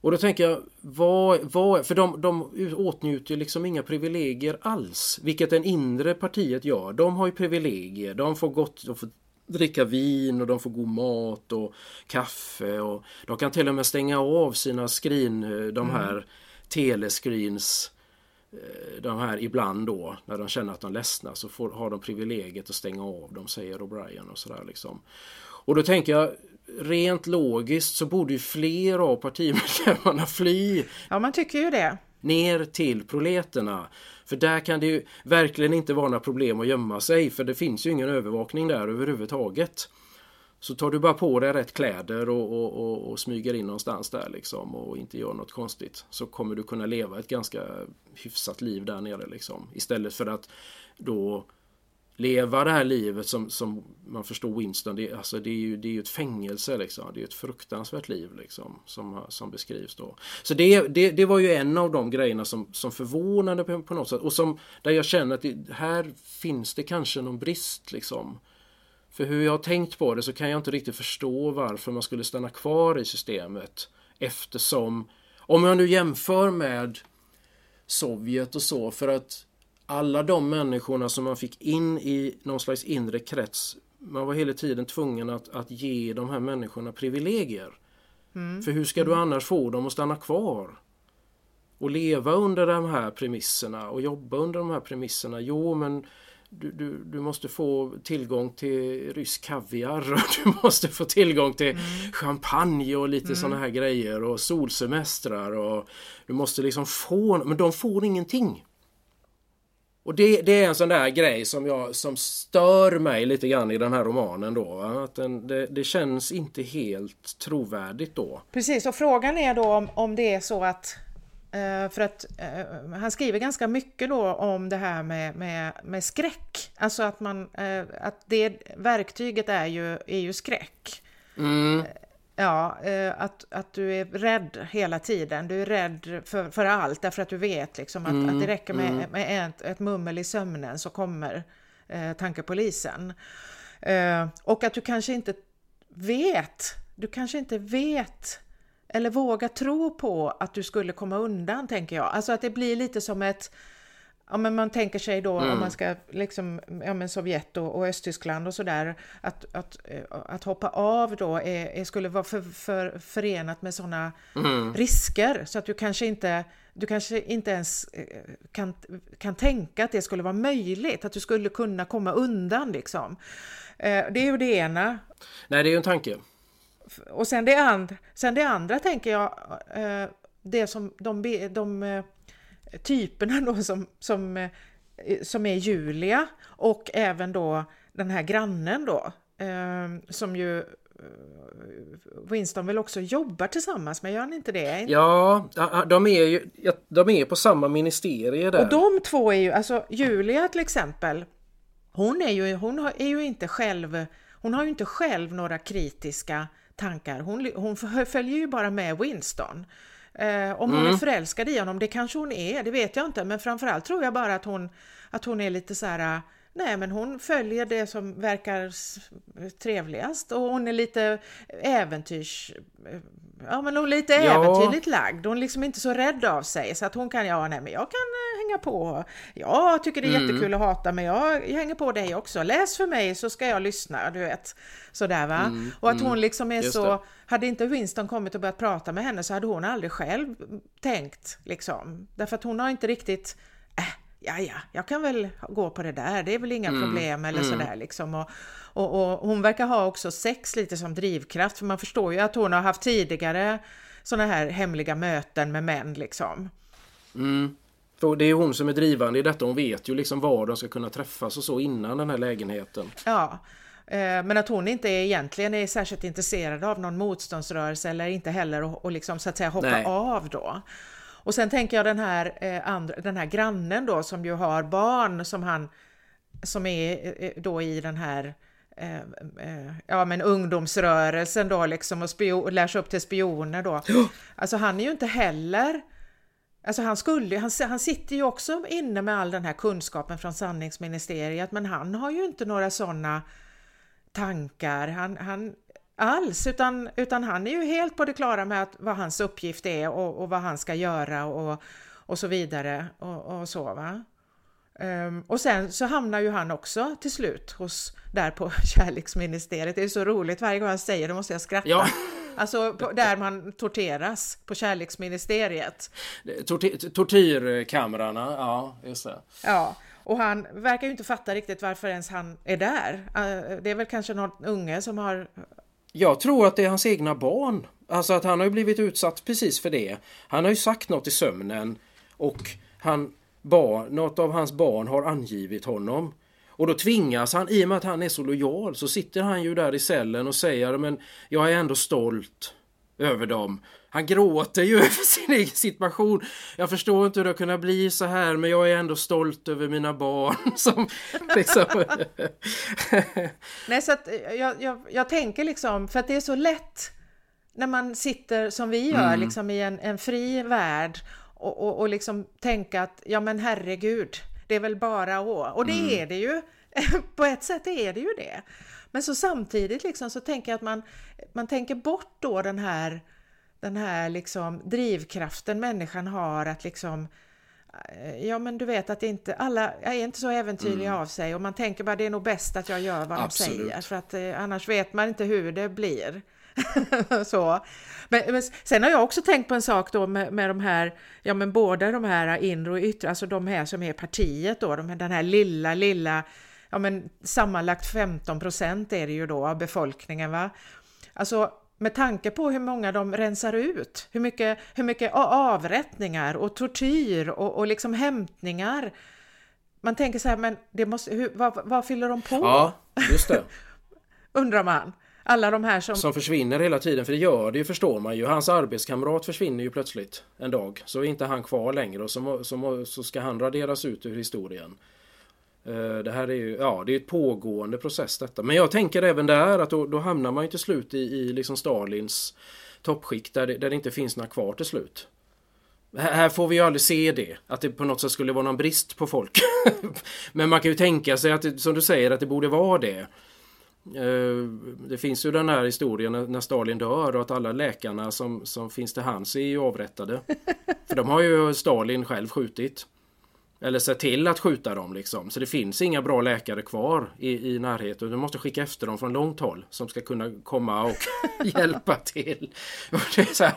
Och då tänker jag, vad, vad, för de, de åtnjuter liksom inga privilegier alls. Vilket det inre partiet gör. De har ju privilegier. De får gott, de får dricka vin och de får god mat och kaffe och de kan till och med stänga av sina skrin, de här mm. telescreens Eh, de här ibland då när de känner att de ledsnar så får, har de privilegiet att stänga av dem säger O'Brien och sådär liksom. Och då tänker jag rent logiskt så borde ju fler av partimedlemmarna fly. Ja man tycker ju det. Ner till proleterna. För där kan det ju verkligen inte vara några problem att gömma sig för det finns ju ingen övervakning där överhuvudtaget. Så tar du bara på dig rätt kläder och, och, och, och, smyger in någonstans där liksom och inte gör något konstigt så kommer du kunna leva ett ganska hyfsat liv där nere liksom. Istället för att då leva det här livet som, som man förstår Winston, det, alltså det är ju det är ett fängelse liksom. Det är ett fruktansvärt liv liksom som, som beskrivs då. Så det, det, det var ju en av de grejerna som, som förvånade på, på något sätt och som där jag känner att det, här finns det kanske någon brist liksom. För hur jag har tänkt på det så kan jag inte riktigt förstå varför man skulle stanna kvar i systemet. Eftersom, om jag nu jämför med Sovjet och så, för att alla de människorna som man fick in i någon slags inre krets, man var hela tiden tvungen att, att ge de här människorna privilegier. Mm. För hur ska du annars få dem att stanna kvar? Och leva under de här premisserna och jobba under de här premisserna. Jo, men du, du, du måste få tillgång till rysk kaviar och du måste få tillgång till mm. champagne och lite mm. sådana här grejer och solsemestrar och du måste liksom få, men de får ingenting. Och det, det, är en sån där grej som, jag, som stör mig lite grann i den här romanen då. Att den, det, det, känns inte helt trovärdigt då. Precis, och frågan är då om, om det är så att för att uh, han skriver ganska mycket då om det här med, med, med skräck. Alltså att, man, uh, att det verktyget är ju, är ju skräck. Mm. Ja, att, att du är rädd hela tiden. Du är rädd för, för allt därför att du vet liksom att, mm. att det räcker med, mm. med ett, ett mummel i sömnen så kommer eh, tankepolisen. och att du kanske inte vet, du kanske inte vet eller våga tro på att du skulle komma undan, tänker jag. Alltså att det blir lite som ett Ja, men man tänker sig då mm. om man ska liksom, ja men Sovjet och, och Östtyskland och sådär, att, att, att hoppa av då är, är skulle vara för, för, förenat med sådana mm. risker så att du kanske inte, du kanske inte ens eh, kan, kan tänka att det skulle vara möjligt, att du skulle kunna komma undan liksom. Eh, det är ju det ena. Nej, det är ju en tanke och sen det, and, sen det andra tänker jag, eh, det som de, de eh, typerna då som, som, eh, som är Julia och även då den här grannen då som ju Winston väl också jobbar tillsammans med, gör han inte det? Ja, de är ju de är på samma ministerie där. Och de två är ju, alltså Julia till exempel, hon är ju, hon är ju inte själv, hon har ju inte själv några kritiska tankar. Hon, hon följer ju bara med Winston. Eh, om hon mm. är förälskad i honom, det kanske hon är, det vet jag inte, men framförallt tror jag bara att hon, att hon är lite så här Nej, men hon följer det som verkar trevligast och hon är lite äventyrs... Ja, men hon är lite ja. äventyrligt lagd. Hon är liksom inte så rädd av sig så att hon kan, ja, nej, men jag kan eh, hänga på. Jag tycker det är mm. jättekul att hata, men jag, jag hänger på dig också. Läs för mig så ska jag lyssna, du vet. Sådär va. Mm, och att hon mm. liksom är så, det. hade inte Winston kommit och börjat prata med henne så hade hon aldrig själv tänkt liksom. Därför att hon har inte riktigt, ja, ja, jag kan väl gå på det där, det är väl inga mm, problem eller mm. sådär liksom. Och, och, och, hon verkar ha också sex lite som drivkraft, för man förstår ju att hon har haft tidigare sådana här hemliga möten med män liksom. Mm. För det är hon som är drivande i detta, hon vet ju liksom var de ska kunna träffas och så innan den här lägenheten. Ja, Eh, men att hon inte är, egentligen är särskilt intresserad av någon motståndsrörelse eller inte heller att liksom, så att säga hoppa Nej. av då. Och sen tänker jag den här, eh, andra, den här grannen då som ju har barn som han som är eh, då i den här eh, eh, ja men ungdomsrörelsen då liksom och spio, lär sig upp till spioner då. Alltså han är ju inte heller Alltså han, skulle, han, han sitter ju också inne med all den här kunskapen från sanningsministeriet men han har ju inte några sådana tankar han, han, alls utan, utan han är ju helt på det klara med att, vad hans uppgift är och, och vad han ska göra och, och så vidare och, och så va. Um, och sen så hamnar ju han också till slut hos, där på kärleksministeriet. Det är så roligt varje gång jag säger det måste jag skratta. Ja. Alltså på, där man torteras på kärleksministeriet. Tortyr, tortyrkamrarna, ja just det. Ja, och han verkar ju inte fatta riktigt varför ens han är där. Uh, det är väl kanske någon unge som har... Jag tror att det är hans egna barn. Alltså att han har ju blivit utsatt precis för det. Han har ju sagt något i sömnen och han bar, något av hans barn har angivit honom. Och då tvingas han, i och med att han är så lojal, så sitter han ju där i cellen och säger men jag är ändå stolt över dem. Han gråter ju över sin egen situation. Jag förstår inte hur det har kunnat bli så här men jag är ändå stolt över mina barn. Som, liksom. Nej, så att jag, jag, jag tänker liksom, för att det är så lätt när man sitter som vi gör mm. liksom i en, en fri värld och, och, och liksom tänka att ja men herregud, det är väl bara att... Och det mm. är det ju. På ett sätt är det ju det. Men så samtidigt liksom så tänker jag att man, man tänker bort då den här, den här liksom drivkraften människan har att liksom eh, Ja men du vet att inte alla är inte så äventyrliga mm. av sig och man tänker bara det är nog bäst att jag gör vad Absolut. de säger för att eh, annars vet man inte hur det blir. så. Men, men, sen har jag också tänkt på en sak då med, med de här, ja men båda de här inre och yttre, alltså de här som är partiet då, de, den här lilla, lilla, ja men sammanlagt 15 procent är det ju då av befolkningen va. Alltså med tanke på hur många de rensar ut, hur mycket, hur mycket avrättningar och tortyr och, och liksom hämtningar. Man tänker så här, men det måste, hur, vad, vad fyller de på? Ja, just det. Undrar man alla de här som... Som försvinner hela tiden, för det gör det ju förstår man ju. Hans arbetskamrat försvinner ju plötsligt en dag. Så är inte han kvar längre och så, så, så ska han raderas ut ur historien. Eh, det här är ju, ja det är ett pågående process detta. Men jag tänker även där att då, då hamnar man ju till slut i, i liksom Stalins toppskikt där det, där det inte finns några kvar till slut. Här får vi ju aldrig se det, att det på något sätt skulle vara någon brist på folk. Men man kan ju tänka sig att, det, som du säger, att det borde vara det. Eh, det finns ju den här historien när Stalin dör och att alla läkarna som, som finns till hands är ju avrättade. För de har ju Stalin själv skjutit. Eller sett till att skjuta dem liksom. Så det finns inga bra läkare kvar i, i närheten. Du måste skicka efter dem från långt håll som ska kunna komma och hjälpa till. Och det är så, här,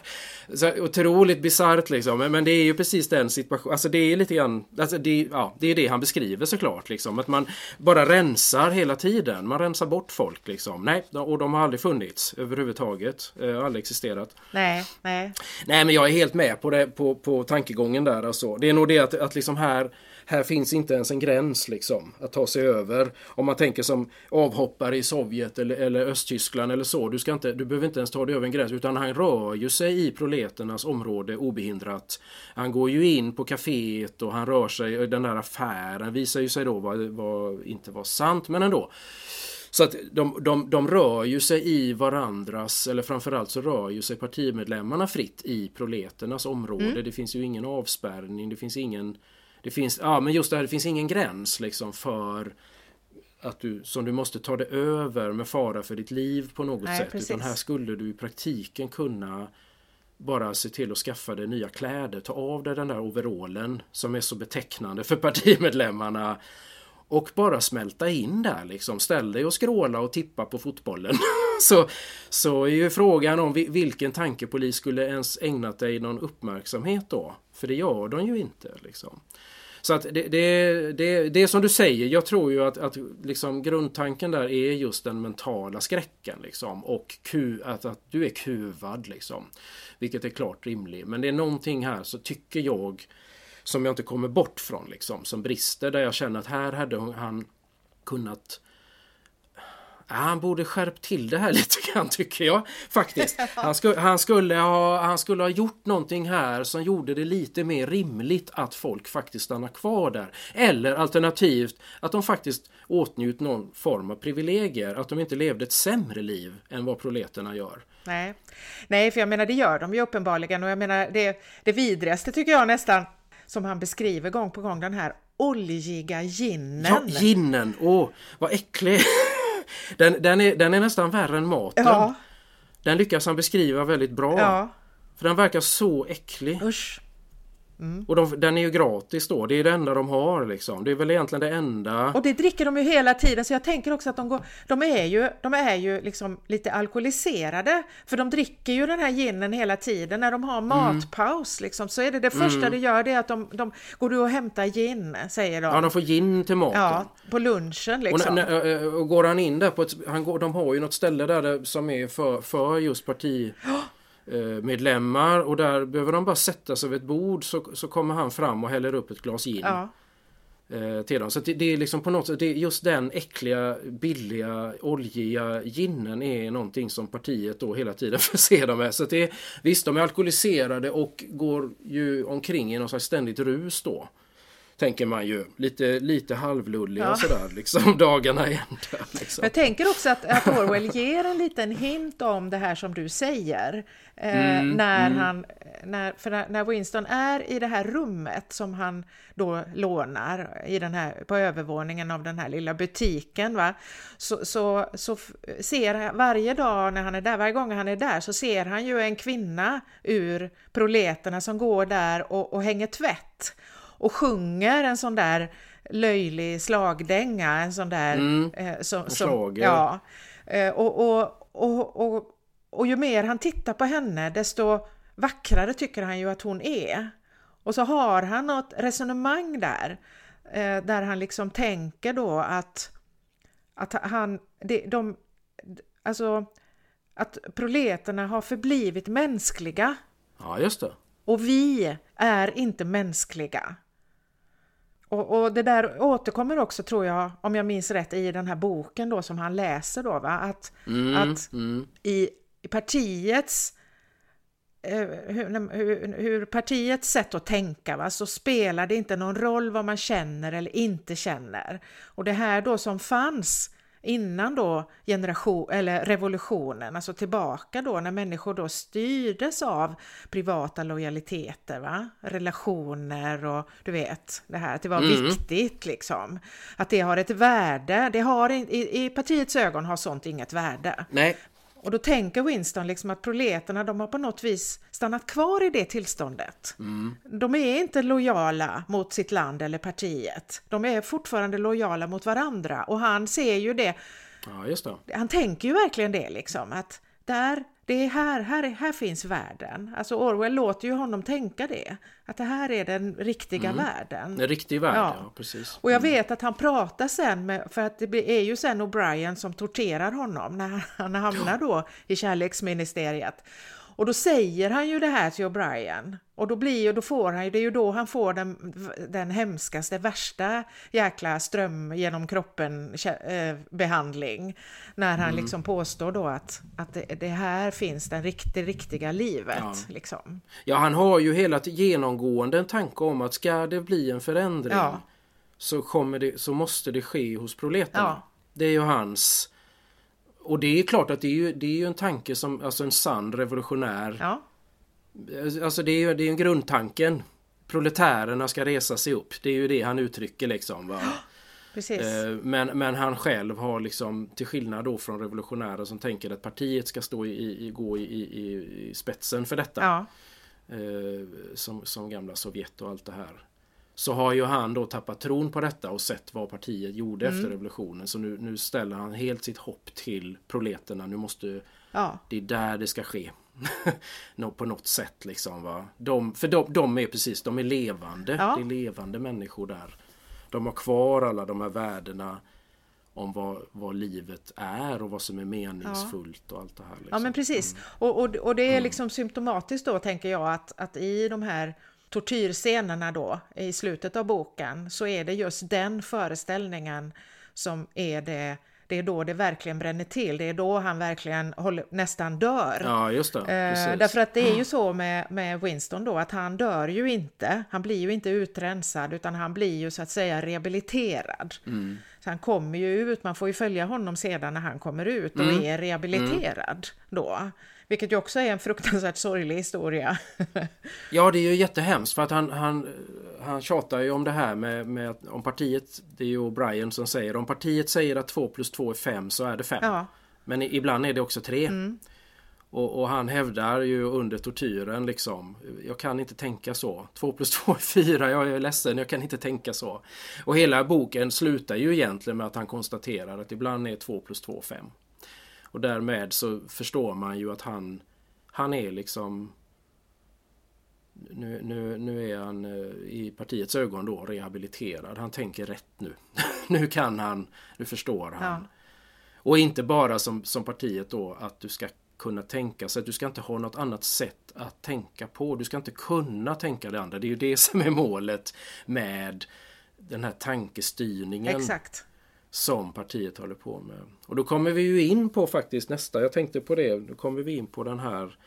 så otroligt bisarrt liksom. Men det är ju precis den situationen. Alltså det är lite grann. Alltså det, ja, det är det han beskriver såklart. Liksom. Att man bara rensar hela tiden. Man rensar bort folk liksom. Nej, och de har aldrig funnits överhuvudtaget. Eh, aldrig existerat. Nej, nej. Nej, men jag är helt med på, det, på, på tankegången där. Alltså. Det är nog det att, att liksom här här finns inte ens en gräns liksom att ta sig över. Om man tänker som avhoppare i Sovjet eller, eller Östtyskland eller så. Du, ska inte, du behöver inte ens ta dig över en gräns utan han rör ju sig i proleternas område obehindrat. Han går ju in på kaféet och han rör sig i den där affären. Visar ju sig då vad, vad inte var sant men ändå. Så att de, de, de rör ju sig i varandras, eller framförallt så rör ju sig partimedlemmarna fritt i proleternas område. Mm. Det finns ju ingen avspärrning, det finns ingen det finns, ja men just det här, det finns ingen gräns liksom för att du, som du måste ta det över med fara för ditt liv på något Nej, sätt. Precis. Utan här skulle du i praktiken kunna bara se till att skaffa dig nya kläder, ta av dig den där overallen som är så betecknande för partimedlemmarna och bara smälta in där liksom. Ställ dig och skråla och tippa på fotbollen. så, så är ju frågan om vilken tankepolis skulle ens ägnat dig någon uppmärksamhet då? För det gör de ju inte liksom. Så att det, det, det, det är som du säger, jag tror ju att, att liksom grundtanken där är just den mentala skräcken liksom och ku, att, att du är kuvad liksom. Vilket är klart rimligt. Men det är någonting här så tycker jag som jag inte kommer bort från liksom, som brister där jag känner att här hade han kunnat han borde skärpt till det här lite grann tycker jag faktiskt. Han, sku, han, skulle ha, han skulle ha gjort någonting här som gjorde det lite mer rimligt att folk faktiskt stannar kvar där. Eller alternativt att de faktiskt åtnjut någon form av privilegier, att de inte levde ett sämre liv än vad proleterna gör. Nej. Nej, för jag menar det gör de ju uppenbarligen och jag menar det, det vidrigaste tycker jag nästan som han beskriver gång på gång den här oljiga ginen. Ja, ginen! Åh, vad äcklig! Den, den, är, den är nästan värre än maten. Ja. Den lyckas han beskriva väldigt bra. Ja. För den verkar så äcklig. Usch. Och de, den är ju gratis då, det är det enda de har liksom. Det är väl egentligen det enda. Och det dricker de ju hela tiden så jag tänker också att de, går, de är ju, de är ju liksom lite alkoholiserade. För de dricker ju den här ginen hela tiden. När de har matpaus liksom, så är det det första de gör det är att de, de går och hämtar gin, säger de. Ja, de får gin till maten. Ja, på lunchen Och, liksom. när, när- och går han in där på ett, han går, de har ju något ställe där som är för, för just parti eh, medlemmar och där behöver de bara sätta sig vid ett bord så, så kommer han fram och häller upp ett glas gin Ja. eh, till dem. Så det, det är liksom på något sätt, det just den äckliga, billiga, oljiga ginen är någonting som partiet då hela tiden förser dem med. Så det visst, de är alkoholiserade och går ju omkring i någon slags ständigt rus då. Tänker man ju. Lite, lite halvlulliga Ja. sådär liksom dagarna i ända. Liksom. Jag tänker också att, att Orwell ger en liten hint om det här som du säger. Eh, när han, när, när, när Winston är i det här rummet som han då lånar i den här, på övervåningen av den här lilla butiken. Va? Så, så, så ser varje dag när han är där, varje gång han är där så ser han ju en kvinna ur proleterna som går där och, och hänger tvätt och sjunger en sån där löjlig slagdänga, en sån där... eh, som, som, ja. Eh, och, och, och, och, och ju mer han tittar på henne desto vackrare tycker han ju att hon är. Och så har han något resonemang där, eh, där han liksom tänker då att, att han, det, de, alltså att proleterna har förblivit mänskliga Ja, just det. och vi är inte mänskliga. Och, och det där återkommer också tror jag, om jag minns rätt, i den här boken då som han läser då, va? Att, att i, i partiets eh, hur, hur, hur partiets sätt att tänka va, så spelar det inte någon roll vad man känner eller inte känner. Och det här då som fanns innan då generation, eller revolutionen, alltså tillbaka då när människor då styrdes av privata lojaliteter, va? relationer och du vet det här att det var viktigt liksom. Att det har ett värde, det har i, i partiets ögon har sånt inget värde. Nej, Och då tänker Winston liksom att proleterna de har på något vis stannat kvar i det tillståndet. De är inte lojala mot sitt land eller partiet. De är fortfarande lojala mot varandra och han ser ju det, ja just det. han tänker ju verkligen det liksom att där, det är här, här, är- här finns världen. Alltså Orwell låter ju honom tänka det, att det här är den riktiga världen. En riktig värld, ja, Ja. precis. Och jag vet att han pratar sen med, för att det är ju sen O'Brien som torterar honom när han hamnar då i kärleksministeriet. Och då säger han ju det här till O'Brien och då blir ju, då får han ju, det är ju då han får den, den hemskaste, värsta jäkla ström genom kroppen eh, behandling. När han liksom påstår då att, att det, det här finns det riktigt, riktiga livet. Ja. Liksom. Ja, han har ju hela genomgående en tanke om att ska det bli en förändring Ja. så, kommer det, så måste det ske hos proleterna. Ja. Det är ju hans... Och det är klart att det är ju, det är ju en tanke som, alltså en sann revolutionär. Ja, Alltså det är ju det är ju grundtanken. Proletärerna ska resa sig upp. Det är ju det han uttrycker liksom. Va? precis. Eh, Men, men han själv har liksom till skillnad då från revolutionärer som tänker att partiet ska stå i, i, gå i, i, i spetsen för detta. ja, eh, som, som gamla Sovjet och allt det här. Så har ju han då tappat tron på detta och sett vad partiet gjorde Mm. efter revolutionen. Så nu, nu ställer han helt sitt hopp till proleterna. Nu måste ja, det är där det ska ske. På något sätt liksom va. De, för de, de är precis, de är levande. Ja. Det är levande människor där. De har kvar alla de här värdena om vad, vad livet är och vad som är meningsfullt och allt det här. Liksom. Ja men precis. Och, och, och det är liksom symptomatiskt då tänker jag att, att i de här tortyrscenerna då i slutet av boken så är det just den föreställningen som är det, det är då det verkligen bränner till. Det är då han verkligen håller, nästan dör. Ja, just det. Eh, därför att det är ju så med, med Winston då att han dör ju inte. Han blir ju inte utrensad utan han blir ju så att säga rehabiliterad. Mm. Så han kommer ju ut, man får ju följa honom sedan när han kommer ut och mm. är rehabiliterad mm. då. Vilket ju också är en fruktansvärt sorglig historia. ja, det är ju jättehemskt för att han, han, han tjatar ju om det här med, med om partiet, det är ju O'Brien som säger, om partiet säger att 2 plus 2 är 5 så är det 5. Ja. Men ibland är det också 3. Mm. Och, och, han hävdar ju under tortyren liksom, jag kan inte tänka så. 2 plus 2 är 4, jag är ledsen, jag kan inte tänka så. Och hela boken slutar ju egentligen med att han konstaterar att ibland är 2 plus 2 5. Och därmed så förstår man ju att han, han är liksom nu, nu, nu är han eh, i partiets ögon då rehabiliterad. Han tänker rätt nu. nu kan han, nu förstår han. Ja. Och inte bara som, som partiet då att du ska kunna tänka sig att du ska inte ha något annat sätt att tänka på. Du ska inte kunna tänka det andra. Det är ju det som är målet med den här tankestyrningen. Exakt som partiet håller på med. Och då kommer vi ju in på faktiskt nästa, jag tänkte på det, då kommer vi in på den här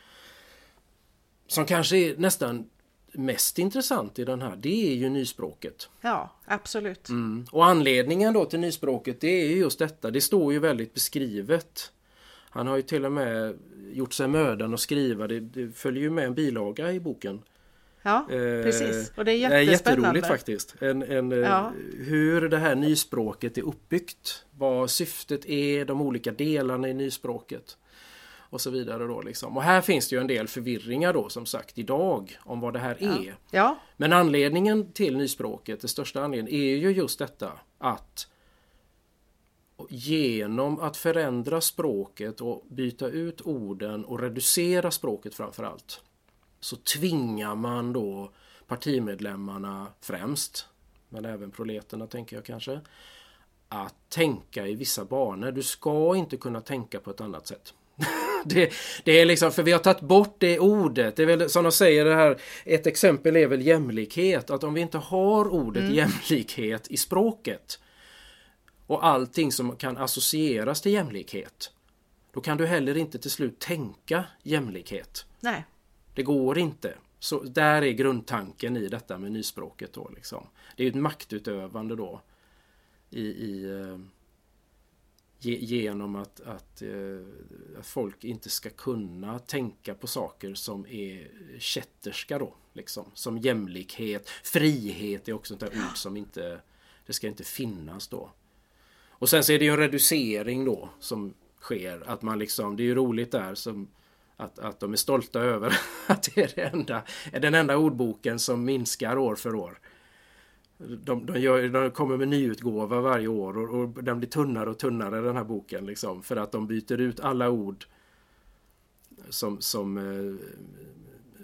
som kanske är nästan mest intressant i den här, det är ju nyspråket. Ja, absolut. Mm. Och anledningen då till nyspråket det är just detta, det står ju väldigt beskrivet. Han har ju till och med gjort sig mödan att skriva, det, det följer ju med en bilaga i boken Ja, eh, precis. Och det är jättespännande. Jätteroligt faktiskt. En, en, eh, ja. Hur det här nyspråket är uppbyggt. Vad syftet är, de olika delarna i nyspråket. Och så vidare då liksom. Och här finns det ju en del förvirringar då som sagt idag om vad det här ja. är. Ja. Men anledningen till nyspråket, det största anledningen, är ju just detta att genom att förändra språket och byta ut orden och reducera språket framförallt så tvingar man då partimedlemmarna främst, men även proleterna tänker jag kanske, att tänka i vissa banor. Du ska inte kunna tänka på ett annat sätt. det, det, är liksom, för vi har tagit bort det ordet. Det är väl som de säger det här, ett exempel är väl jämlikhet. Att om vi inte har ordet mm. jämlikhet i språket och allting som kan associeras till jämlikhet. Då kan du heller inte till slut tänka jämlikhet. Nej. Det går inte. Så där är grundtanken i detta med nyspråket då liksom. Det är ett maktutövande då. I, i eh, genom att, att, eh, att, folk inte ska kunna tänka på saker som är kätterska då. Liksom. Som jämlikhet, frihet är också ett ord som inte Det ska inte finnas då. Och sen så är det ju en reducering då som sker. Att man liksom, det är ju roligt där som att, att de är stolta över att det är, det enda, är den enda ordboken som minskar år för år. De, de, gör, de kommer med nyutgåva varje år och, och, den blir tunnare och tunnare den här boken. Liksom, för att de byter ut alla ord som, som eh,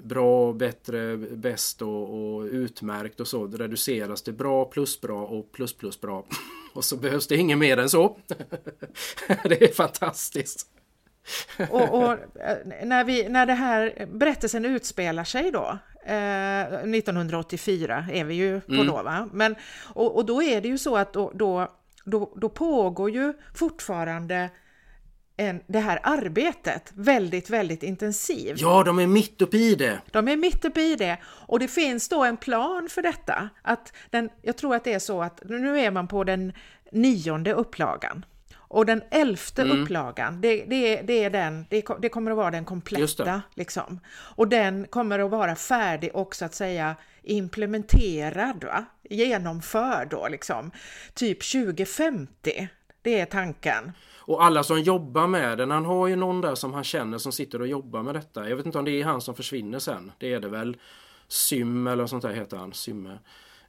bra, bättre, bäst och, och, utmärkt och så reduceras till bra, plus bra och plus plus bra. Och så behövs det inget mer än så. det är fantastiskt. Och, och, eh, när, vi, när det här berättelsen utspelar sig då, eh, 1984 är vi ju på mm. då va? Men, och, och, då är det ju så att då, då, då, då pågår ju fortfarande en, det här arbetet väldigt, väldigt intensivt. Ja, de är mitt uppe i det. De är mitt uppe i det och det finns då en plan för detta. Att den, jag tror att det är så att nu är man på den nionde upplagan. Och den elfte mm. upplagan, det, det, det, är den, det, det, kommer att vara den kompletta. Liksom. Och den kommer att vara färdig och så att säga implementerad, va? genomförd då liksom. Typ 2050, det är tanken. Och alla som jobbar med den, han har ju någon där som han känner som sitter och jobbar med detta. Jag vet inte om det är han som försvinner sen. Det är det väl. Sym eller sånt där heter han. Symme.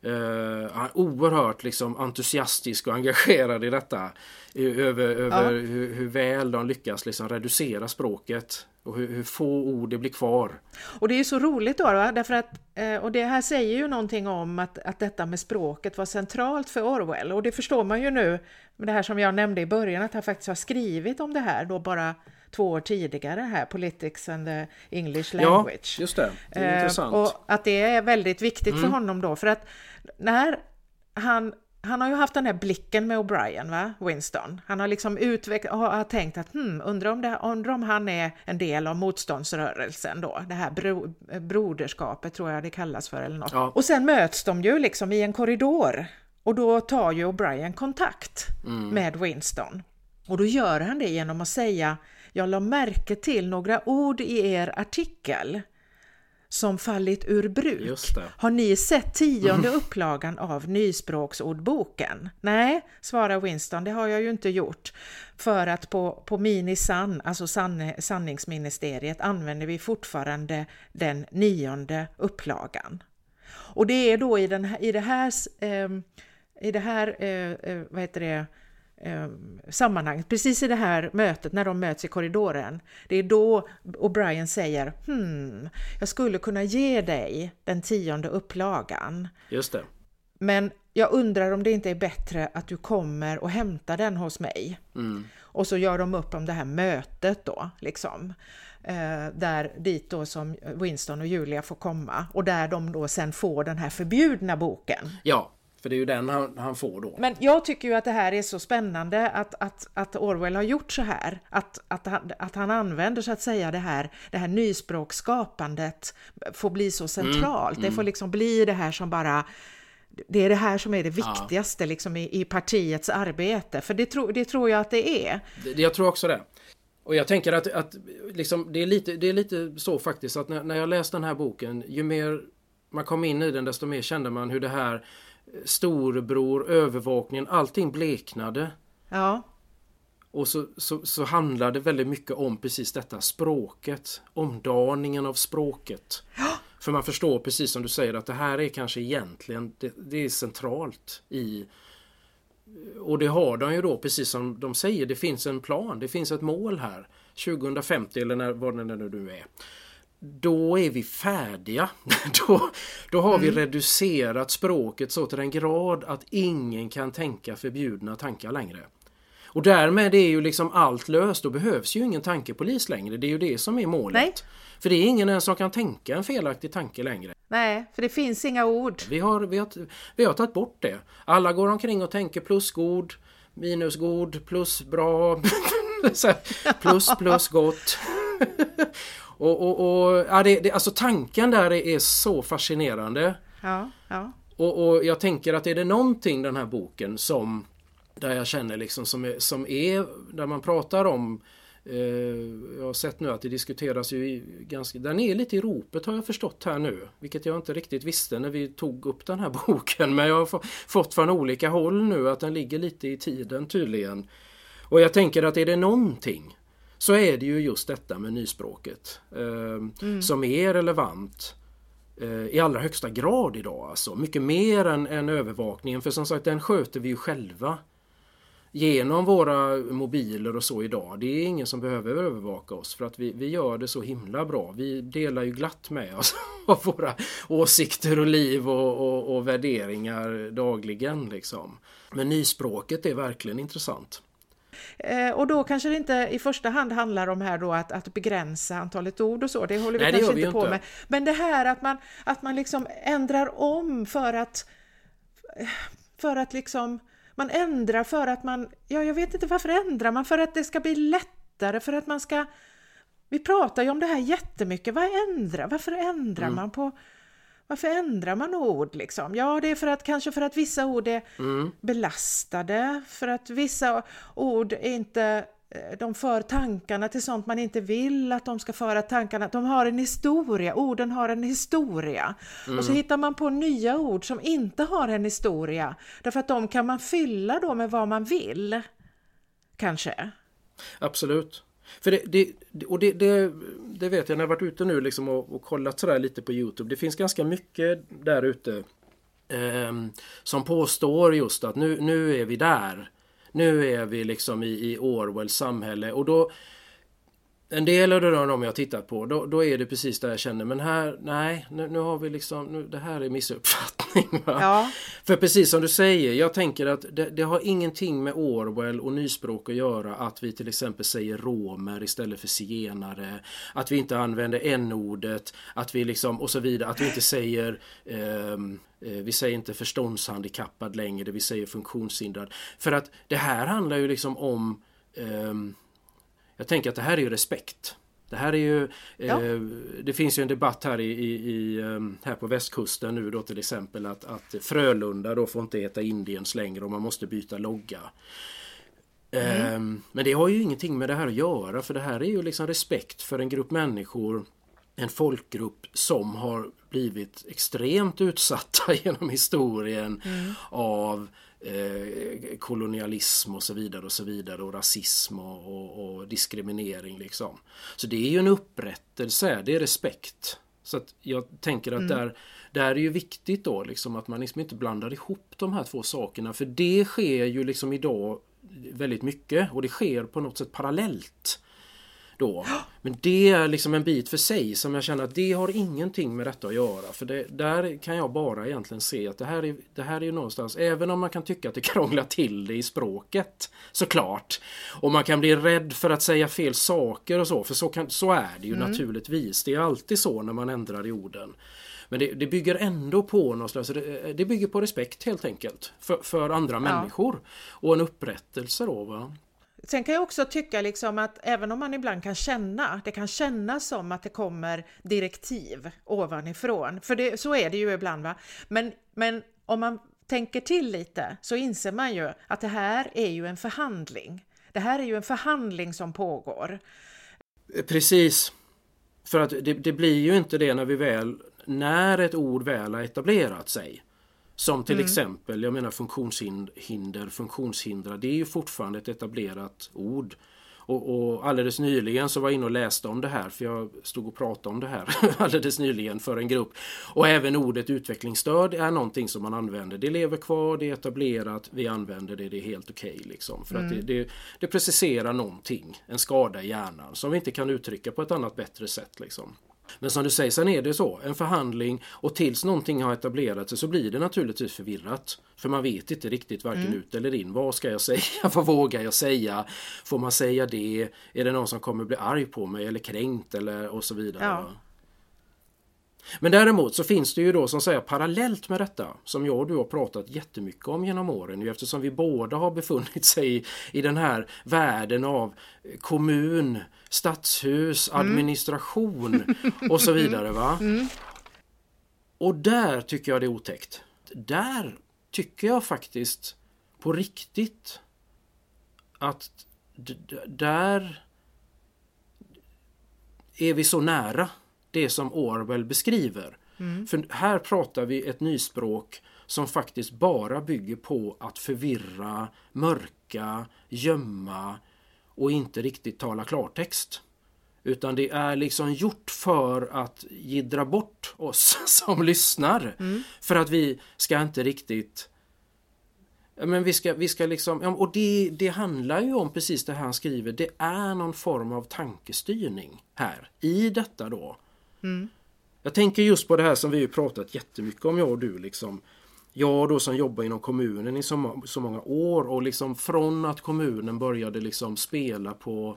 Uh, han är oerhört liksom entusiastisk och engagerad i detta. Över, över ja. hur, hur, väl de lyckas liksom reducera språket och hur, hur, få ord det blir kvar. Och det är ju så roligt då, va? därför att, eh, och det här säger ju någonting om att, att detta med språket var centralt för Orwell och det förstår man ju nu med det här som jag nämnde i början att han faktiskt har skrivit om det här då bara två år tidigare här, Politics and the English Language. Ja, just det. det är eh, intressant. Och att det är väldigt viktigt mm. för honom då, för att när han han har ju haft den här blicken med O'Brien, va? Winston. Han har liksom utvecklat, har, har tänkt att hmm, undrar om, det, undrar om han är en del av motståndsrörelsen då, det här bro, broderskapet tror jag det kallas för eller något. Ja. Och sen möts de ju liksom i en korridor och då tar ju O'Brien kontakt mm. med Winston. Och då gör han det genom att säga jag la märke till några ord i er artikel som fallit ur bruk. Har ni sett tionde upplagan av Nyspråksordboken? Nej, svarar Winston, det har jag ju inte gjort. För att på, på Minisan, alltså san, sanningsministeriet, använder vi fortfarande den nionde upplagan. Och det är då i, den, i det här, eh, i det här eh vad heter det, eh, sammanhanget, precis i det här mötet när de möts i korridoren. Det är då O'Brien säger hmm, jag skulle kunna ge dig den tionde upplagan. Just det. Men jag undrar om det inte är bättre att du kommer och hämtar den hos mig. Mm. Och så gör de upp om det här mötet då, liksom. Eh, där dit då som Winston och Julia får komma och där de då sen får den här förbjudna boken. Ja, för det är ju den han, han, får då. Men jag tycker ju att det här är så spännande att, att, att Orwell har gjort så här. Att, att, han, att han använder så att säga det här, det här nyspråkskapandet får bli så centralt. Mm, mm. Det får liksom bli det här som bara det är det här som är det viktigaste ja. liksom i, i partiets arbete, för det, tro, det tror jag att det är. Det, jag tror också det. Och jag tänker att, att liksom, det, är lite, det är lite så faktiskt att när, när jag läste den här boken, ju mer man kom in i den desto mer kände man hur det här storebror, övervakningen, allting bleknade. Ja. Och så, så, så handlar det väldigt mycket om precis detta språket. Omdaningen av språket. Ja. För man förstår precis som du säger att det här är kanske egentligen, det, det är centralt i och det har de ju då precis som de säger, det finns en plan, det finns ett mål här. 2050 eller när, vad det nu är då är vi färdiga. då, då har mm. vi reducerat språket så till den grad att ingen kan tänka förbjudna tankar längre. Och därmed är ju liksom allt löst. Då behövs ju ingen tankepolis längre. Det är ju det som är målet. Nej. För det är ingen ens som kan tänka en felaktig tanke längre. Nej, för det finns inga ord. Vi har, vi har, vi har tagit bort det. Alla går omkring och tänker plusgod, minusgod, plus bra, plus plus gott. Och, och, och ja, det, det, alltså tanken där är, så fascinerande. Ja, ja. Och, och, jag tänker att är det någonting den här boken som där jag känner liksom som är, som är där man pratar om eh, jag har sett nu att det diskuteras ju ganska, den är lite i ropet har jag förstått här nu. Vilket jag inte riktigt visste när vi tog upp den här boken. Men jag har fått från olika håll nu att den ligger lite i tiden tydligen. Och jag tänker att är det någonting så är det ju just detta med nyspråket eh, mm. som är relevant eh, i allra högsta grad idag. Alltså. Mycket mer än, än övervakningen för som sagt den sköter vi ju själva genom våra mobiler och så idag. Det är ingen som behöver övervaka oss för att vi, vi gör det så himla bra. Vi delar ju glatt med oss av våra åsikter och liv och, och, och värderingar dagligen. Liksom. Men nyspråket är verkligen intressant. Eh, och då kanske det inte i första hand handlar om här då att, att begränsa antalet ord och så, det håller vi Nej, kanske inte på inte. med. Men det här att man, att man liksom ändrar om för att, för att liksom, man ändrar för att man, ja jag vet inte varför ändrar man, för att det ska bli lättare, för att man ska, vi pratar ju om det här jättemycket, vad ändrar, varför ändrar mm. man på varför ändrar man ord liksom? Ja, det är för att kanske för att vissa ord är mm. belastade, för att vissa ord är inte eh, de för tankarna till sånt man inte vill att de ska föra tankarna. De har en historia, orden har en historia. Mm. Och så hittar man på nya ord som inte har en historia. Därför att de kan man fylla då med vad man vill. Kanske. Absolut. För det, det och det, det, det, vet jag när jag varit ute nu liksom och, och kollat sådär lite på Youtube. Det finns ganska mycket där ute eh, som påstår just att nu, nu är vi där. Nu är vi liksom i, i Orwells samhälle och då en del av de jag tittat på, då, då, är det precis där jag känner, men här, nej, nu, nu har vi liksom, nu, det här är missuppfattning. Ja. För precis som du säger, jag tänker att det, det, har ingenting med Orwell och nyspråk att göra att vi till exempel säger romer istället för zigenare, att vi inte använder n-ordet, att vi liksom, och så vidare, att vi inte säger eh, vi säger inte förståndshandikappad längre, vi säger funktionshindrad. För att det här handlar ju liksom om um, jag tänker att det här är ju respekt. Det här är ju, ja. eh, det finns ju en debatt här, i, i, ehm, här på västkusten nu då till exempel att, att Frölunda då får inte heta Indiens längre och man måste byta logga. Mm. Eh, men det har ju ingenting med det här att göra för det här är ju liksom respekt för en grupp människor en folkgrupp som har blivit extremt utsatta genom historien mm. av eh, kolonialism och så vidare och så vidare och rasism och, och, och, diskriminering liksom. Så det är ju en upprättelse, det är respekt. Så att jag tänker att mm. där, där är ju viktigt då liksom att man liksom inte blandar ihop de här två sakerna för det sker ju liksom idag väldigt mycket och det sker på något sätt parallellt då. Men det är liksom en bit för sig som jag känner att det har ingenting med detta att göra. För det, där kan jag bara egentligen se att det här, är, det här är ju någonstans, även om man kan tycka att det krånglar till det i språket såklart. Och man kan bli rädd för att säga fel saker och så, för så, kan, så är det ju mm. naturligtvis. Det är alltid så när man ändrar i orden. Men det, det bygger ändå på någonstans, det, det bygger på respekt helt enkelt för, för andra ja. människor. Och en upprättelse då. Va? Sen kan jag också tycka liksom att även om man ibland kan känna, det kan kännas som att det kommer direktiv ovanifrån, för det, så är det ju ibland va. Men, men om man tänker till lite så inser man ju att det här är ju en förhandling. Det här är ju en förhandling som pågår. Eh, precis. För att det, det blir ju inte det när vi väl, när ett ord väl har etablerat sig. Som till mm. exempel, jag menar funktionshinder, funktionshindra, det är ju fortfarande ett etablerat ord. Och, och, alldeles nyligen så var jag inne och läste om det här för jag stod och pratade om det här alldeles nyligen för en grupp. Och även ordet utvecklingsstöd är någonting som man använder. Det lever kvar, det är etablerat, vi använder det, det är helt okej. Okay, liksom. För mm. att det, det, det, preciserar någonting, en skada i hjärnan som vi inte kan uttrycka på ett annat bättre sätt. Liksom. Men som du säger, sen är det så, en förhandling och tills någonting har etablerat sig så blir det naturligtvis förvirrat. För man vet inte riktigt varken mm. ut eller in. Vad ska jag säga? Vad vågar jag säga? Får man säga det? Är det någon som kommer bli arg på mig eller kränkt eller och så vidare? Ja. Men däremot så finns det ju då som säger parallellt med detta som jag och du har pratat jättemycket om genom åren eftersom vi båda har befunnit sig i, i den här världen av kommun, stadshus, mm. administration och så vidare. va? Mm. Och där tycker jag det är otäckt. Där tycker jag faktiskt på riktigt att där är vi så nära det som Orwell beskriver. Mm. För här pratar vi ett nyspråk som faktiskt bara bygger på att förvirra, mörka, gömma och inte riktigt tala klartext. Utan det är liksom gjort för att gidra bort oss som lyssnar. Mm. För att vi ska inte riktigt men vi ska, vi ska liksom, och det, det handlar ju om precis det här han skriver, det är någon form av tankestyrning här i detta då. Mm. Jag tänker just på det här som vi pratat jättemycket om jag och du liksom. Jag då som jobbar inom kommunen i så, så många år och liksom från att kommunen började liksom spela på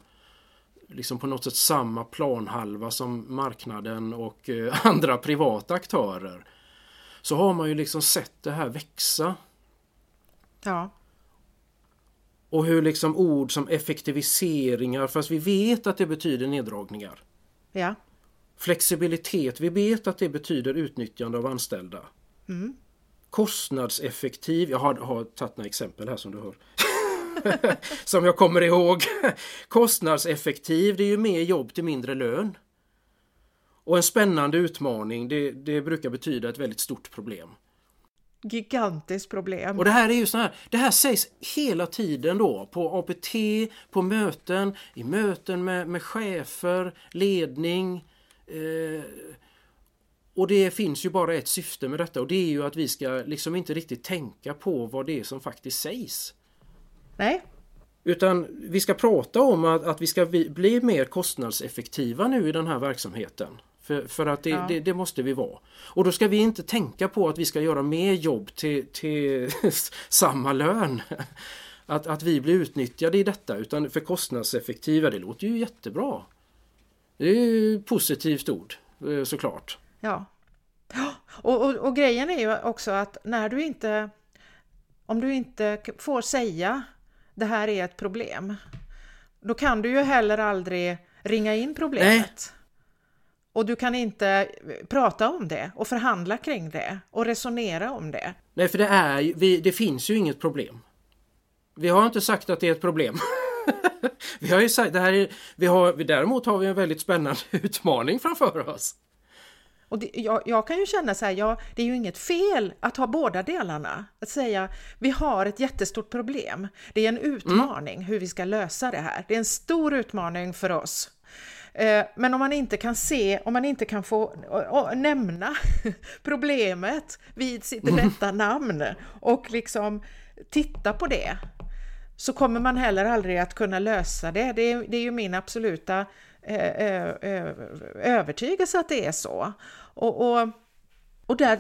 liksom på något sätt samma planhalva som marknaden och eh, andra privata aktörer. Så har man ju liksom sett det här växa. Ja. Och hur liksom ord som effektiviseringar, fast vi vet att det betyder neddragningar. Ja. Flexibilitet, vi vet att det betyder utnyttjande av anställda. Mm. Kostnadseffektiv, jag har, har tagit några exempel här som du hör. som jag kommer ihåg. Kostnadseffektiv, det är ju mer jobb till mindre lön. Och en spännande utmaning, det, det brukar betyda ett väldigt stort problem. Gigantiskt problem. Och det här är ju så här, det här sägs hela tiden då på APT, på möten, i möten med, med chefer, ledning, Eh, och det finns ju bara ett syfte med detta och det är ju att vi ska liksom inte riktigt tänka på vad det är som faktiskt sägs. Nej. Utan vi ska prata om att, att vi ska bli mer kostnadseffektiva nu i den här verksamheten. För, för att det, ja. det, det, måste vi vara. Och då ska vi inte tänka på att vi ska göra mer jobb till, till samma lön. Att, att vi blir utnyttjade i detta utan för kostnadseffektiva, det låter ju jättebra. Det är ju ett positivt ord eh, såklart. Ja. Och, och, och grejen är ju också att när du inte om du inte får säga det här är ett problem, då kan du ju heller aldrig ringa in problemet. Nej. Och du kan inte prata om det och förhandla kring det och resonera om det. Nej, för det, är, vi, det finns ju inget problem. Vi har inte sagt att det är ett problem. vi har ju sagt det här är, vi har, däremot har vi en väldigt spännande utmaning framför oss. Och det, jag, jag, kan ju känna så här, ja, det är ju inget fel att ha båda delarna. Att säga, vi har ett jättestort problem. Det är en utmaning mm. hur vi ska lösa det här. Det är en stor utmaning för oss. Eh, men om man inte kan se, om man inte kan få och, och, nämna problemet vid sitt mm. rätta namn och liksom titta på det, så kommer man heller aldrig att kunna lösa det. Det är, det är ju min absoluta eh, eh, eh övertygelse att det är så. Och, och, och, där,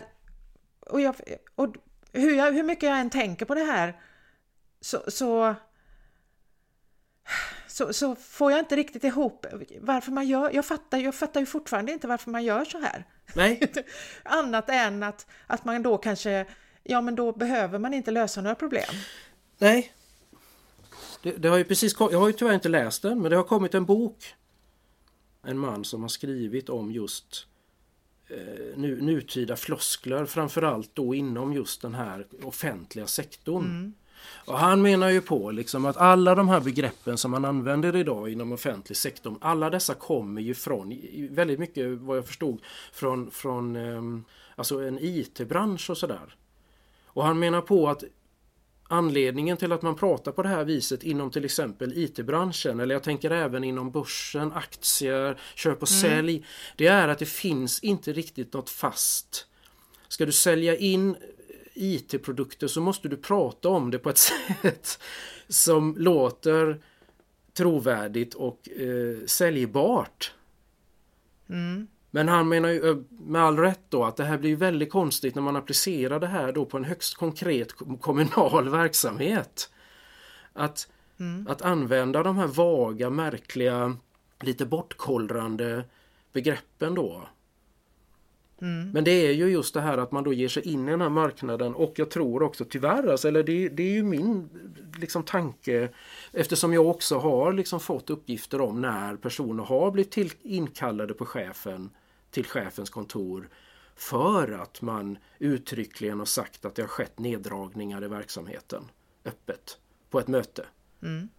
och, jag, och hur, jag, hur mycket jag än tänker på det här så, så, så, så, får jag inte riktigt ihop varför man gör, jag fattar, jag fattar ju fortfarande inte varför man gör så här. Nej. Annat än att, att man då kanske, ja men då behöver man inte lösa några problem. Nej. Det, det har ju precis, jag har ju tyvärr inte läst den, men det har kommit en bok. En man som har skrivit om just Eh, nu, nutida floskler framförallt då inom just den här offentliga sektorn. Mm. Och han menar ju på liksom att alla de här begreppen som man använder idag inom offentlig sektor, alla dessa kommer ju från, väldigt mycket vad jag förstod, från, från ehm, alltså en IT-bransch och sådär. Och han menar på att Anledningen till att man pratar på det här viset inom till exempel IT-branschen eller jag tänker även inom börsen, aktier, köp och mm. sälj. Det är att det finns inte riktigt något fast. Ska du sälja in IT-produkter så måste du prata om det på ett sätt som låter trovärdigt och eh, säljbart. Mm. Men han menar ju med all rätt då att det här blir väldigt konstigt när man applicerar det här då på en högst konkret kommunal verksamhet. Att, mm. att använda de här vaga, märkliga, lite bortkollrande begreppen då. Mm. Men det är ju just det här att man då ger sig in i den här marknaden och jag tror också tyvärr, alltså, eller det, det är ju min liksom, tanke eftersom jag också har liksom, fått uppgifter om när personer har blivit till, inkallade på chefen till chefens kontor för att man uttryckligen har sagt att det har skett neddragningar i verksamheten öppet på ett möte. Mm.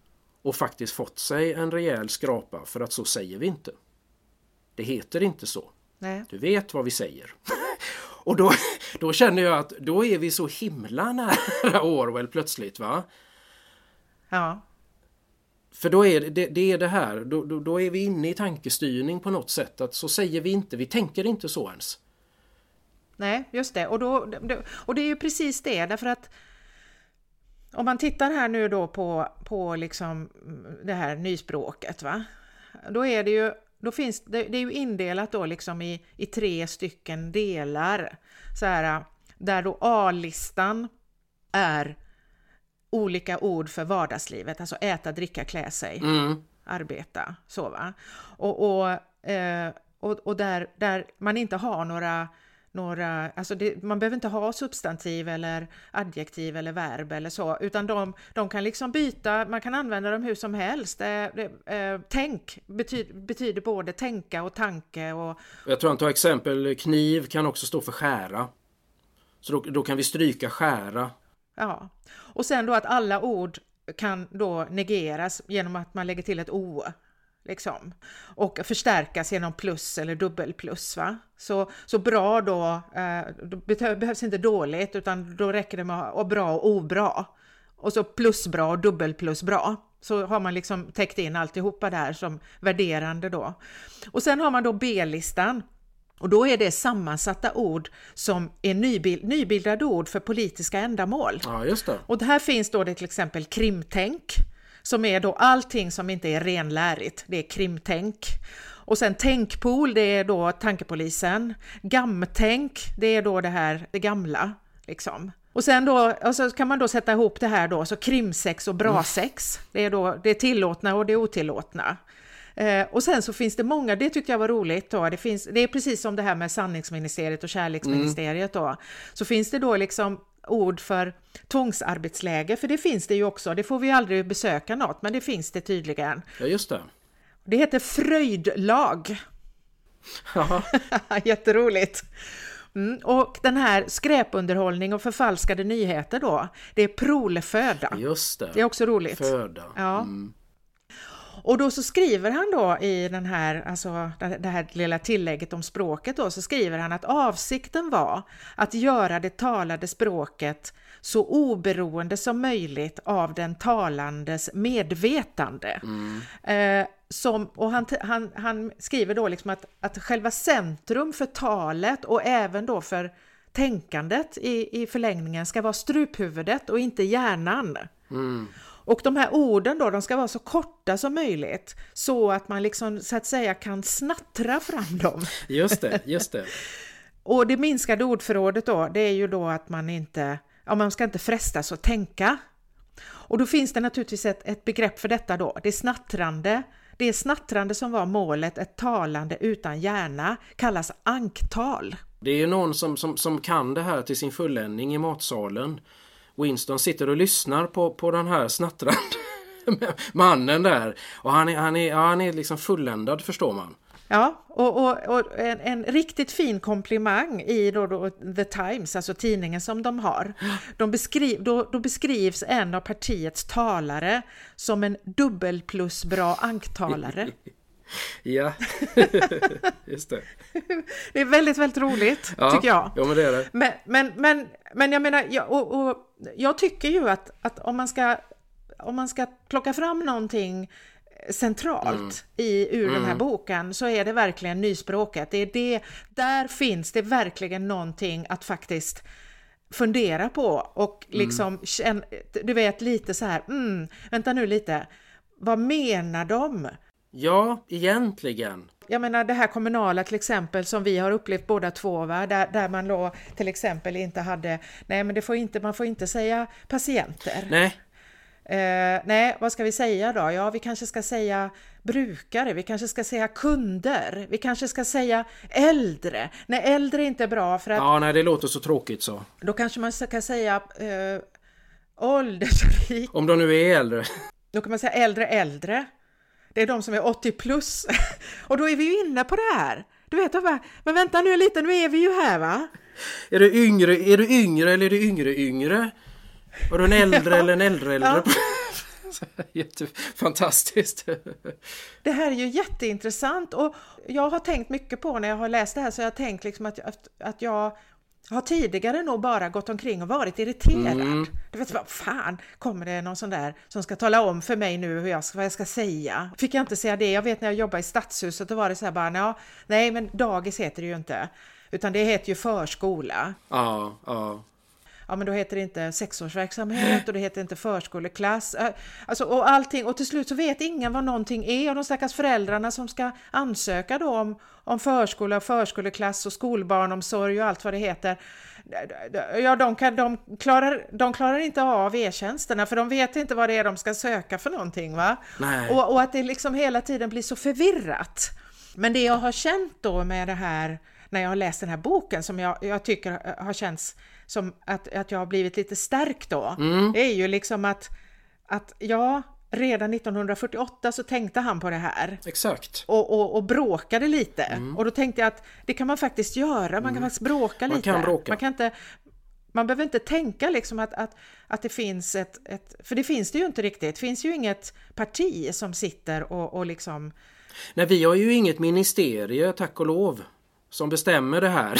Och faktiskt fått sig en rejäl skrapa för att så säger vi inte. Det heter inte så. Nej. Du vet vad vi säger. och då, då känner jag att då är vi så himla nära Orwell plötsligt va? Ja. För då är det, det, är det här, då, då, då, är vi inne i tankestyrning på något sätt. Att så säger vi inte, vi tänker inte så ens. Nej, just det. Och, då, och det är ju precis det, därför att om man tittar här nu då på, på liksom det här nyspråket, va? då är det ju då finns, det, det är ju indelat då liksom i, i tre stycken delar. Så här, där då A-listan är olika ord för vardagslivet, alltså äta, dricka, klä sig, mm. arbeta, sova. Och, och, eh, och, och, där, där man inte har några några, alltså det, man behöver inte ha substantiv eller adjektiv eller verb eller så, utan de, de kan liksom byta, man kan använda dem hur som helst. Eh, eh, tänk betyder, betyder både tänka och tanke. Och, Jag tror han tar exempel, kniv kan också stå för skära. Så då, då kan vi stryka skära Ja, och sen då att alla ord kan då negeras genom att man lägger till ett O. Liksom. Och förstärkas genom plus eller dubbel plus Va? Så, så bra då, eh, då behövs inte dåligt utan då räcker det med och bra och obra. Och så plusbra och dubbel plus bra. Så har man liksom täckt in alltihopa där som värderande då. Och sen har man då B-listan och då är det sammansatta ord som är nybild, nybildade ord för politiska ändamål. Ja, just det. Och här finns då det till exempel krimtänk, som är då allting som inte är renlärigt. Det är krimtänk. Och sen tänkpool, det är då tankepolisen. Gamtänk, det är då det här, det gamla liksom. Och sen då, och så kan man då sätta ihop det här då, så krimsex och brasex. Det är då det tillåtna och det otillåtna. Eh, och sen så finns det många, det tyckte jag var roligt då, det, finns, det är precis som det här med sanningsministeriet och kärleksministeriet då. Så finns det då liksom ord för tvångsarbetsläge, för det finns det ju också, det får vi aldrig besöka något, men det finns det tydligen. Ja, just det. Det heter fröjdlag. Ja. Jätteroligt. Mm, och den här skräpunderhållning och förfalskade nyheter då, det är proleföda. Just det. Det är också roligt. Föda. Ja. Mm. Och då så skriver han då i den här, alltså det här lilla tillägget om språket då, så skriver han att avsikten var att göra det talade språket så oberoende som möjligt av den talandes medvetande. Eh, som, och han, han, han skriver då liksom att, att själva centrum för talet och även då för tänkandet i, i förlängningen ska vara struphuvudet och inte hjärnan. Och de här orden då, de ska vara så korta som möjligt så att man liksom så att säga kan snattra fram dem. Just det, just det. Och det minskade ordförrådet då, det är ju då att man inte, ja man ska inte frestas att tänka. Och då finns det naturligtvis ett, ett begrepp för detta då, det är snattrande. Det är snattrande som var målet, ett talande utan hjärna, kallas anktal. Det är ju någon som, som, som kan det här till sin fulländning i matsalen. Winston sitter och lyssnar på, på den här snattrande mannen där. Och han är, han är, ja, han är liksom fulländad förstår man. Ja, och, och, och en, en, riktigt fin komplimang i då, då The Times, alltså tidningen som de har. De beskriv, då, då beskrivs en av partiets talare som en dubbel plus bra anktalare. Ja, just det. Det är väldigt, väldigt roligt, Ja, tycker jag. Ja, men det är det. Men, men, men, men jag menar, jag, och, och, jag tycker ju att, att om, man ska, om man ska plocka fram någonting centralt i, ur den här boken så är det verkligen nyspråket. Det är det, där finns det verkligen någonting att faktiskt fundera på och liksom känn, du vet lite så här, mm, vänta nu lite, vad menar de? Ja, egentligen. Jag menar det här kommunala till exempel som vi har upplevt båda två, va? Där, där man då till exempel inte hade, nej men det får inte, man får inte säga patienter. Nej, Eh, nej, vad ska vi säga då? Ja, vi kanske ska säga brukare, vi kanske ska säga kunder, vi kanske ska säga äldre. Nej, äldre är inte bra för att ja, nej, det låter så tråkigt så. då kanske man ska säga eh, åldersrik, Om de nu är äldre. då kan man säga äldre äldre. Det är de som är 80 plus. Och då är vi ju inne på det här. Du vet, bara, men vänta nu lite, nu är vi ju här va? Är du yngre, är du yngre eller är du yngre yngre? Var du en äldre eller en äldre äldre? Jätte, fantastiskt. Det här är ju jätteintressant och jag har tänkt mycket på när jag har läst det här så jag har tänkt liksom att, att, att jag har tidigare nog bara gått omkring och varit irriterad. Du vet vad fan, kommer det någon sån där som ska tala om för mig nu hur jag ska, vad jag ska säga? Fick jag inte säga det? Jag vet när jag jobbade i stadshuset då var det så här bara, ja, nej men dagis heter det ju inte. Utan det heter ju förskola. Ja, ja. Ja men då heter det inte sexårsverksamhet och det heter inte förskoleklass. Alltså, och allting, och till slut så vet ingen vad någonting är och de stackars föräldrarna som ska ansöka då om, om förskola, förskoleklass och skolbarnomsorg och allt vad det heter. Ja, de, kan, de, klarar, de klarar inte av e-tjänsterna för de vet inte vad det är de ska söka för någonting. Va? Nej. Och, och att det liksom hela tiden blir så förvirrat. Men det jag har känt då med det här när jag har läst den här boken som jag, jag tycker har känts som att, att jag har blivit lite stärkt då. Det är ju liksom att, att ja, redan 1948 så tänkte han på det här Exakt. och, och, och bråkade lite. Och då tänkte jag att det kan man faktiskt göra, man kan faktiskt bråka Man lite. kan bråka. Man kan inte man behöver inte tänka liksom att, att, att det finns ett, ett... För det finns det ju inte riktigt. Det finns ju inget parti som sitter och, och liksom... Nej, vi har ju inget ministerie, tack och lov, som bestämmer det här.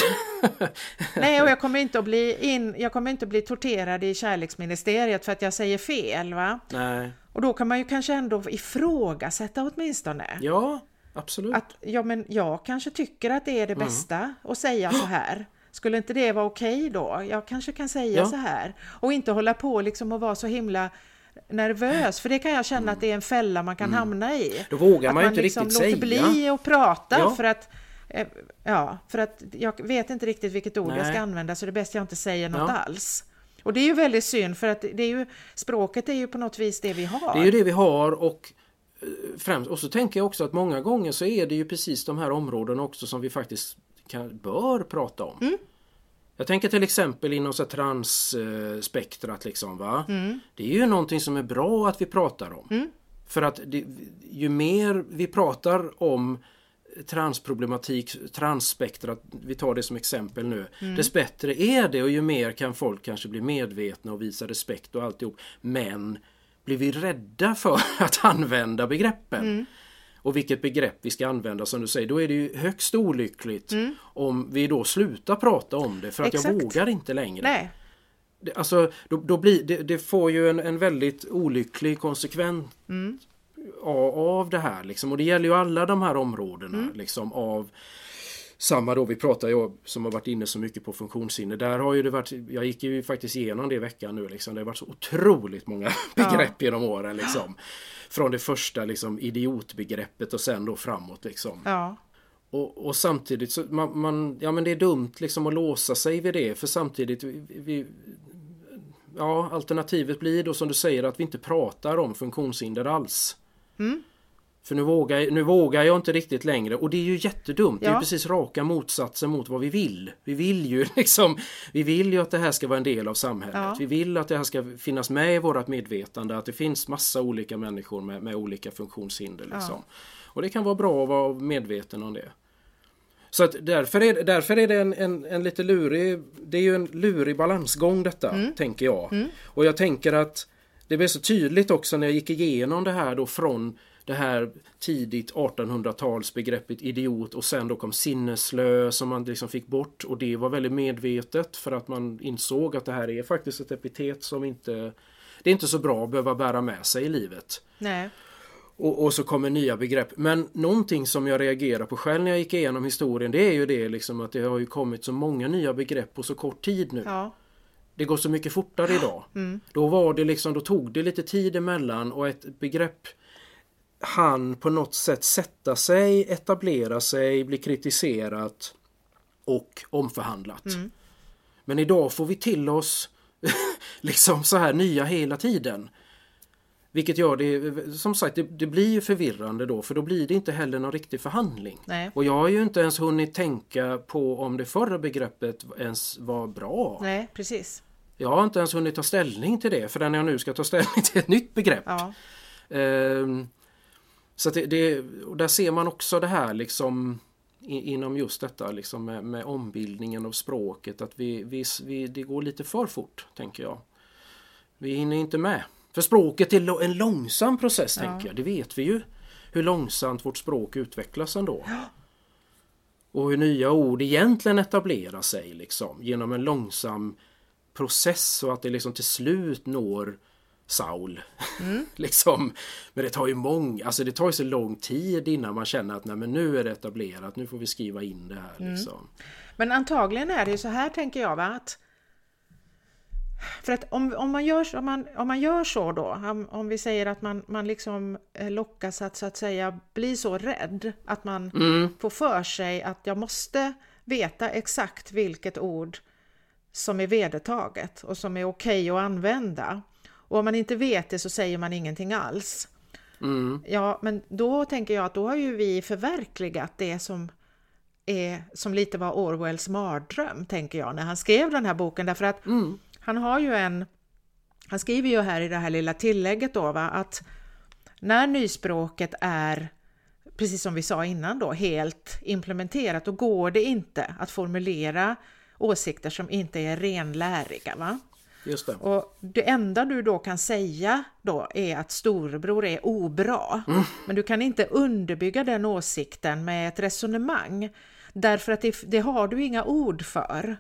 Nej, och jag kommer inte att bli, in, jag kommer inte att bli torterad i kärleksministeriet för att jag säger fel. Va? Nej. Och då kan man ju kanske ändå ifrågasätta åtminstone. Ja, absolut. Att ja, men jag kanske tycker att det är det bästa att säga så här. Skulle inte det vara okej då? Jag kanske kan säga Ja. så här. Och inte hålla på liksom och vara så himla nervös, för det kan jag känna att det är en fälla man kan hamna i. Då vågar att man ju inte liksom riktigt låter säga. bli att prata Ja. för att Ja, för att jag vet inte riktigt vilket ord jag Nej. ska använda så det är bäst jag inte säger något Ja. alls. Och det är ju väldigt synd för att det är ju, språket är ju på något vis det vi har. Det är ju det vi har och eh, främst, och så tänker jag också att många gånger så är det ju precis de här områdena också som vi faktiskt kan, bör prata om. Mm. Jag tänker till exempel inom så transspektrat liksom va. Mm. Det är ju någonting som är bra att vi pratar om. För att det, ju mer vi pratar om transproblematik, transspektrat, vi tar det som exempel nu. Mm. Dess bättre är det och ju mer kan folk kanske bli medvetna och visa respekt och alltihop. Men blir vi rädda för att använda begreppen? Mm. Och vilket begrepp vi ska använda som du säger, då är det ju högst olyckligt om vi då slutar prata om det för att jag Mm. Exakt. vågar inte längre. Nej, alltså, då, då blir, det, det får ju en, en väldigt olycklig konsekvens Mm. Av, det här. Liksom. Och det gäller ju alla de här områdena. Mm. Liksom, av samma då, vi pratar ju som har varit inne så mycket på funktionshinder. Där har ju det varit, jag gick ju faktiskt igenom det i veckan nu. Liksom. Det har varit så otroligt många begrepp genom åren. Liksom. Från det första liksom, idiotbegreppet och sen då framåt. Liksom. ja, Och, och samtidigt så man, man, ja men det är dumt liksom att låsa sig vid det för samtidigt vi, Ja alternativet blir då som du säger att vi inte pratar om funktionshinder alls. Mm. För nu vågar, nu vågar jag inte riktigt längre och det är ju jättedumt. Det är Ja. ju precis raka motsatsen mot vad vi vill. Vi vill ju liksom Vi vill ju att det här ska vara en del av samhället. Ja. Vi vill att det här ska finnas med i vårt medvetande att det finns massa olika människor med, med olika funktionshinder. Liksom. Och det kan vara bra att vara medveten om det. Så att därför är, därför är det en, en, en lite lurig, det är ju en lurig balansgång detta, tänker jag. Och jag tänker att det blev så tydligt också när jag gick igenom det här då från det här tidigt 1800-talsbegreppet idiot och sen då kom sinneslö som man liksom fick bort och det var väldigt medvetet för att man insåg att det här är faktiskt ett epitet som inte det är inte så bra att behöva bära med sig i livet. nej, Och, och så kommer nya begrepp. Men någonting som jag reagerar på själv när jag gick igenom historien det är ju det liksom att det har ju kommit så många nya begrepp på så kort tid nu. ja, Det går så mycket fortare idag. Då var det liksom, då tog det lite tid emellan och ett begrepp han på något sätt sätta sig, etablera sig, bli kritiserat och omförhandlat. Men idag får vi till oss liksom så här nya hela tiden. Vilket gör det, som sagt, det, det blir ju förvirrande då för då blir det inte heller någon riktig förhandling. Nej. Och jag har ju inte ens hunnit tänka på om det förra begreppet ens var bra. nej, precis. Jag har inte ens hunnit ta ställning till det förrän jag nu ska ta ställning till ett nytt begrepp. Ja, Ehm, så det, det, och där ser man också det här liksom i, inom just detta liksom med, med ombildningen av språket att vi, vi, vi, det går lite för fort tänker jag. Vi hinner inte med. För språket är en långsam process tänker jag, det vet vi ju. Hur långsamt vårt språk utvecklas ändå. Och hur nya ord egentligen etablerar sig liksom genom en långsam process så att det liksom till slut når Saul. liksom. Men det tar ju mång, alltså det tar ju så lång tid innan man känner att nej men nu är det etablerat, nu får vi skriva in det här. Liksom. Men antagligen är det ju så här tänker jag va att för att om, om, man, gör, om, man, om man gör så då, om, om vi säger att man, man liksom eh, lockas att så att säga bli så rädd att man får för sig att jag måste veta exakt vilket ord som är vedertaget och som är okej att använda. Och om man inte vet det så säger man ingenting alls. Ja, men då tänker jag att då har ju vi förverkligat det som är, som lite var Orwells mardröm, tänker jag, när han skrev den här boken. Därför att han har ju en, han skriver ju här i det här lilla tillägget då, va, att när nyspråket är, precis som vi sa innan då, helt implementerat, då går det inte att formulera åsikter som inte är renläriga. Va? Just det. Och det enda du då kan säga då är att storebror är obra. Men du kan inte underbygga den åsikten med ett resonemang. Därför att det, det har du inga ord för.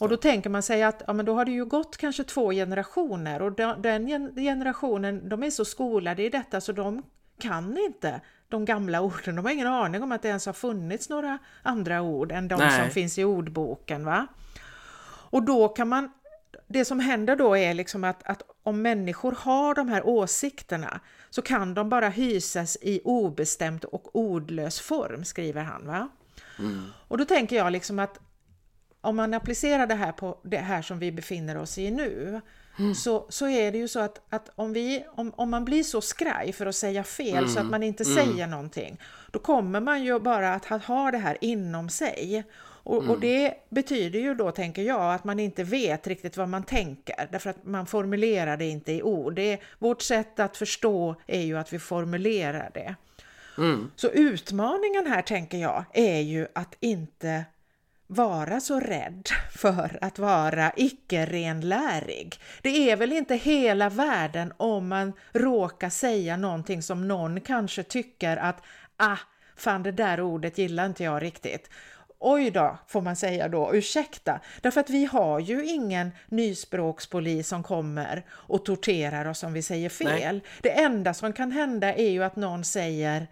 Och då tänker man sig att ja, men då har det ju gått kanske två generationer och de- den gen- generationen de är så skolade i detta så de kan inte de gamla orden. De har ingen aning om att det ens har funnits några andra ord än de Nej. som finns i ordboken. Va? Och då kan man, det som händer då är liksom att, att om människor har de här åsikterna så kan de bara hysas i obestämd och ordlös form, skriver han. Va? Mm. Och då tänker jag liksom att om man applicerar det här på det här som vi befinner oss i nu, mm. så, så är det ju så att, att om, vi, om, om man blir så skraj för att säga fel mm. så att man inte mm. säger någonting, då kommer man ju bara att ha, det här inom sig. Och, och, mm. det betyder ju då, tänker jag, att man inte vet riktigt vad man tänker, därför att man formulerar det inte i ord. Det vårt sätt att förstå är ju att vi formulerar det. Mm. Så utmaningen här, tänker jag, är ju att inte vara så rädd för att vara icke-renlärig. Det är väl inte hela världen om man råkar säga någonting som någon kanske tycker att ah, fan det där ordet gillar inte jag riktigt. Oj då, får man säga då, ursäkta. Därför att vi har ju ingen nyspråkspolis som kommer och torterar oss om vi säger fel. Nej. Det enda som kan hända är ju att någon säger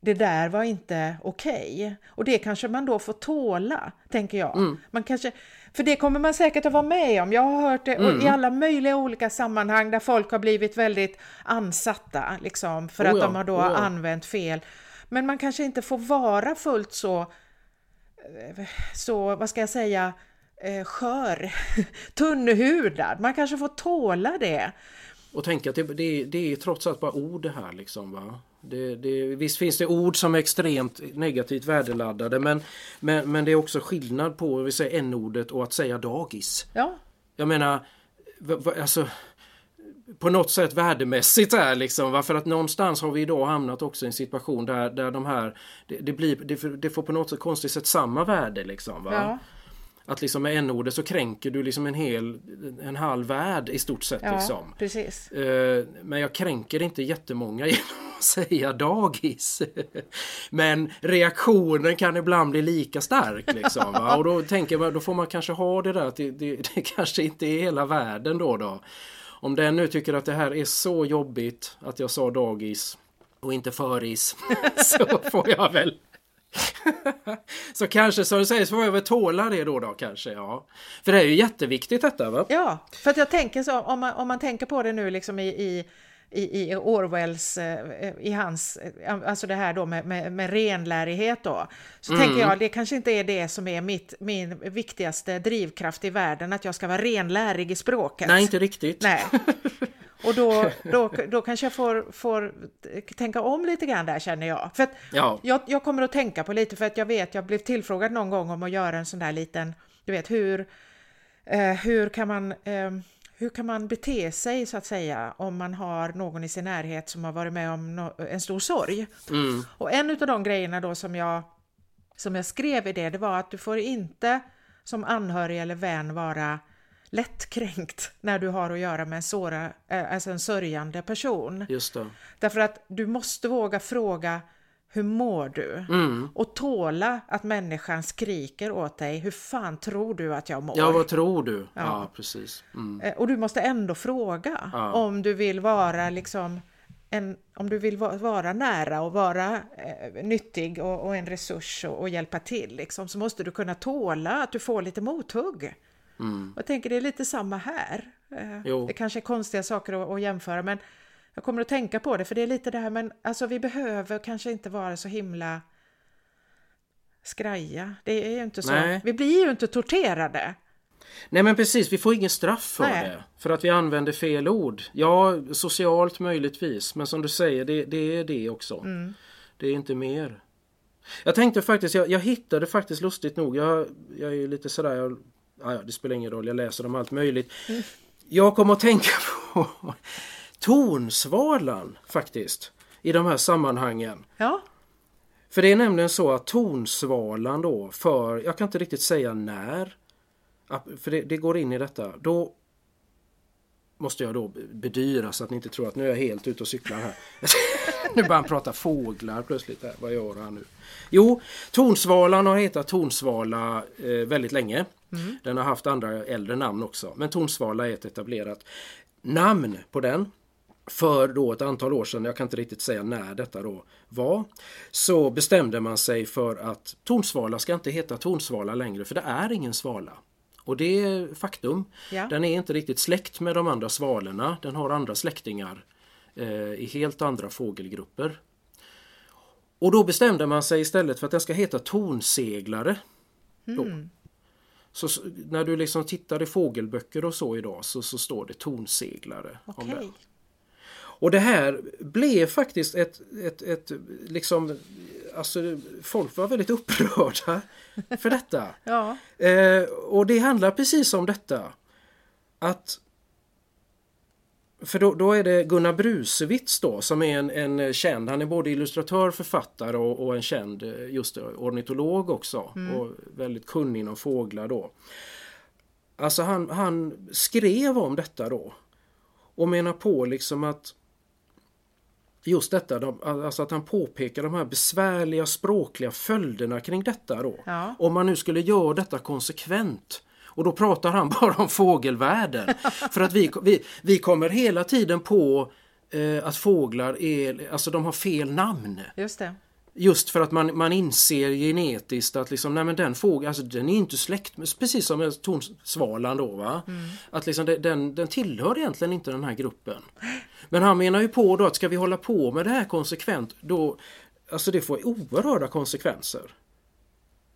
det där var inte okej. Okay. Och det kanske man då får tåla, tänker jag. Mm. Man kanske, för det kommer man säkert att vara med om. Jag har hört det mm. i alla möjliga olika sammanhang där folk har blivit väldigt ansatta, liksom, för oh att de har då oh ja. använt fel. Men man kanske inte får vara fullt så, så vad ska jag säga, eh, skör, tunnhudad. Man kanske får tåla det. Och tänka att det, det, det är trots allt bara ord det här liksom va? Det, det, visst finns det ord som är extremt negativt värdeladdade men, men, men det är också skillnad på vi säger n-ordet och att säga dagis. Ja. Jag menar, alltså på något sätt värdemässigt är liksom. Varför att någonstans har vi idag hamnat också i en situation där, där de här det, det blir, det, det, får på något sätt konstigt sätt samma värde liksom. Va? Ja. Att liksom med n-ordet så kränker du liksom en hel en halv värld i stort sett. Ja, liksom. precis. Uh, men jag kränker inte jättemånga genom säga dagis. men reaktionen kan ibland bli lika stark. Liksom, va? Och då tänker man, då får man kanske ha det där att det, det, det kanske inte är hela världen då. då. Om den nu tycker att det här är så jobbigt att jag sa dagis och inte föris så får jag väl så kanske som du säger så får jag väl tåla det då, då kanske. Ja. För det är ju jätteviktigt detta va? Ja, för att jag tänker så om man, om man tänker på det nu liksom i, i i, i Orwells, eh, i hans, eh, alltså det här då med, med, med renlärighet då, så mm. tänker jag det kanske inte är det som är mitt, min viktigaste drivkraft i världen, att jag ska vara renlärig i språket. Nej, inte riktigt. Nej. Och då, då, då kanske jag får, får tänka om lite grann där känner jag. För ja. jag, jag kommer att tänka på lite för att jag vet, jag blev tillfrågad någon gång om att göra en sån där liten, du vet hur, eh, hur kan man eh, hur kan man bete sig så att säga om man har någon i sin närhet som har varit med om no en stor sorg? Mm. Och en av de grejerna då som jag, som jag skrev i det, det var att du får inte som anhörig eller vän vara lättkränkt när du har att göra med en, såra, eh, alltså en sörjande person. Just det. Därför att du måste våga fråga hur mår du? Mm. Och tåla att människan skriker åt dig, hur fan tror du att jag mår? Ja, vad tror du? Ja, ja precis. Mm. Eh, och du måste ändå fråga ja. om du vill vara liksom en, om du vill vara nära och vara eh, nyttig och, och, en resurs och, och, hjälpa till liksom, så måste du kunna tåla att du får lite mothugg. Mm. Jag tänker det är lite samma här. Eh, det kanske är konstiga saker att, att jämföra men jag kommer att tänka på det för det är lite det här men alltså vi behöver kanske inte vara så himla skraja. Det är ju inte så. Nej. Vi blir ju inte torterade. Nej men precis, vi får ingen straff för Nej. det. För att vi använder fel ord. Ja, socialt möjligtvis. Men som du säger, det, det är det också. Mm. Det är inte mer. Jag tänkte faktiskt, jag, jag hittade faktiskt lustigt nog, jag, jag är ju lite sådär, jag, ja, det spelar ingen roll, jag läser om allt möjligt. Mm. Jag kommer att tänka på tonsvalan faktiskt i de här sammanhangen. Ja. För det är nämligen så att tonsvalan då för, jag kan inte riktigt säga när, för det, det går in i detta, då måste jag då bedyra så att ni inte tror att nu är jag helt ute och cyklar här. nu börjar han prata fåglar plötsligt. Här. Vad gör han nu? Jo, tonsvalan har hetat tonsvala eh, väldigt länge. Mm. Den har haft andra äldre namn också. Men tonsvala är ett etablerat namn på den för då ett antal år sedan, jag kan inte riktigt säga när detta då var, så bestämde man sig för att tonsvala ska inte heta tonsvala längre för det är ingen svala. Och det är faktum. Ja. Den är inte riktigt släkt med de andra svalorna. Den har andra släktingar eh, i helt andra fågelgrupper. Och då bestämde man sig istället för att den ska heta tonseglare. Då. Så när du liksom tittar i fågelböcker och så idag så, så står det tonseglare. om Okej. Och det här blev faktiskt ett, ett, ett liksom, alltså folk var väldigt upprörda för detta. Ja. Eh, och det handlar precis om detta. Att för då, då är det Gunnar Brusewitz då som är en, en känd, han är både illustratör, författare och, och en känd eh, just ornitolog också. Och väldigt kunnig inom fåglar då. Alltså han, han skrev om detta då. Och menar på liksom att Just detta, de, alltså att han påpekar de här besvärliga språkliga följderna kring detta då. Ja. Om man nu skulle göra detta konsekvent. Och då pratar han bara om fågelvärlden. För att vi, vi, vi kommer hela tiden på eh, att fåglar är, alltså de har fel namn. Just det. Just för att man, man inser genetiskt att liksom, nej men den fågeln, alltså den är inte släkt med, precis som med tonsvalan då va. Att liksom den, den tillhör egentligen inte den här gruppen. Men han menar ju på då att ska vi hålla på med det här konsekvent då, alltså det får oerhörda konsekvenser.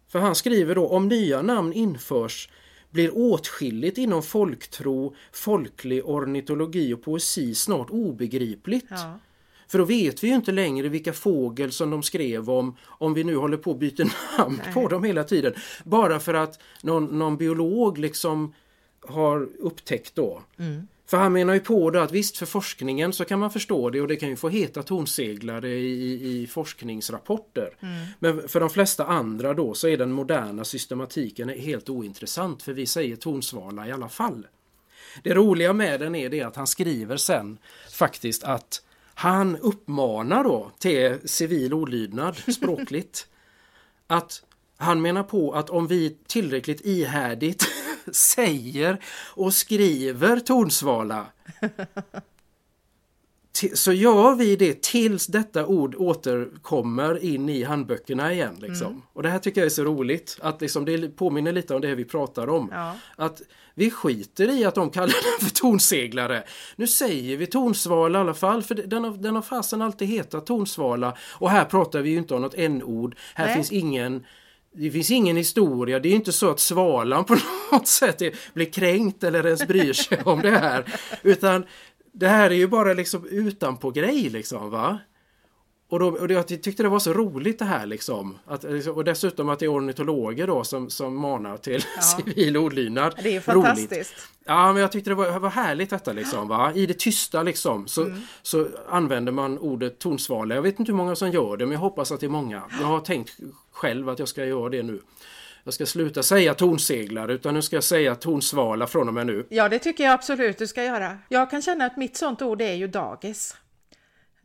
För han skriver då om nya namn införs blir åtskilligt inom folktro, folklig ornitologi och poesi snart obegripligt. Ja. För då vet vi ju inte längre vilka fågel som de skrev om om vi nu håller på att byta namn på dem hela tiden. Bara för att någon, någon biolog liksom har upptäckt då. För han menar ju på det att visst för forskningen så kan man förstå det och det kan ju få heta tonseglare i, i forskningsrapporter. Men för de flesta andra då så är den moderna systematiken helt ointressant för vi säger tonsvala i alla fall. Det roliga med den är det att han skriver sen faktiskt att han uppmanar då till civil olydnad språkligt. att han menar på att om vi tillräckligt ihärdigt säger och skriver tonsvala ti- så gör vi det tills detta ord återkommer in i handböckerna igen. Liksom. Och det här tycker jag är så roligt. Att liksom det påminner lite om det vi pratar om. Ja. Att vi skiter i att de kallar den för tonseglare. Nu säger vi tonsvala i alla fall för den har, den har fasen alltid hetat tonsvala. Och här pratar vi ju inte om något n-ord. Här Nej. finns ingen det finns ingen historia. Det är inte så att svalan på något sätt är, blir kränkt eller ens bryr sig om det här. Utan det här är ju bara liksom utanpå grej liksom va. Och, då, och jag tyckte det var så roligt det här liksom. Att, och dessutom att det är ornitologer då som, som manar till civil olydnad. Det är ju Roligt. fantastiskt. Ja, men jag tyckte det var, var härligt detta liksom. Va? I det tysta liksom så, så använder man ordet tonsvala. Jag vet inte hur många som gör det, men jag hoppas att det är många. Jag har tänkt själv att jag ska göra det nu. Jag ska sluta säga tonseglare utan nu ska jag säga tonsvala från och med nu. Ja, det tycker jag absolut du ska göra. Jag kan känna att mitt sånt ord är ju dagis.